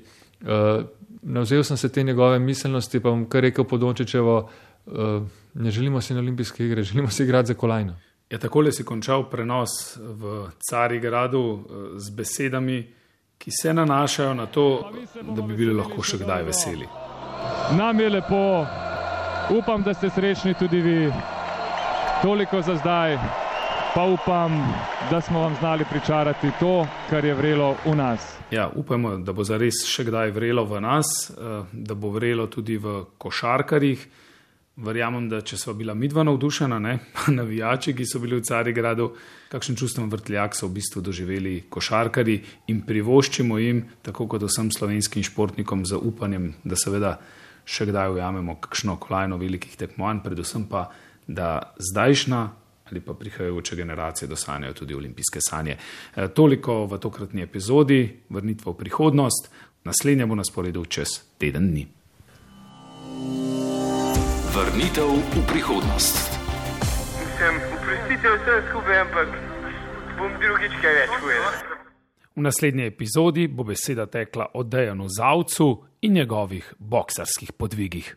uh, navzel sem se te njegove miselnosti, pa bom kar rekel podončečevo, uh, ne želimo si na olimpijske igre, želimo si igrati za kolajno. Ja, takole si končal prenos v Carigradu uh, z besedami, ki se nanašajo na to, da bi bili lahko še kdaj veseli. Nam je lepo, upam, da ste srečni tudi vi. Toliko za zdaj pa upam, da smo vam znali pričarati to, kar je vrelo v nas. Ja, upamo, da bo zares še kdaj vrelo v nas, eh, da bo vrelo tudi v košarkarjih. Verjamem, da če smo bila midva navdušena, ne, navijači, ki so bili v Carigradu, kakšen čustven vrtljak so v bistvu doživeli košarkari in privoščimo jim, tako kot vsem slovenskim športnikom, z upanjem, da seveda še kdaj ujamemo kakšno kolajno velikih tekmovanj, predvsem pa, da zdajšnja ali pa prihajajoče generacije dosanjajo tudi olimpijske sanje. E, toliko v tokratni epizodi, vrnitva v prihodnost, naslednja bo na sporedu čez teden dni. Vrnitev v prihodnost. Sem uprostitev vse skupaj, ampak bom drugič kaj več povedal. V naslednji epizodi bo beseda tekla o Dejanu Zavcu in njegovih boksarskih podvigih.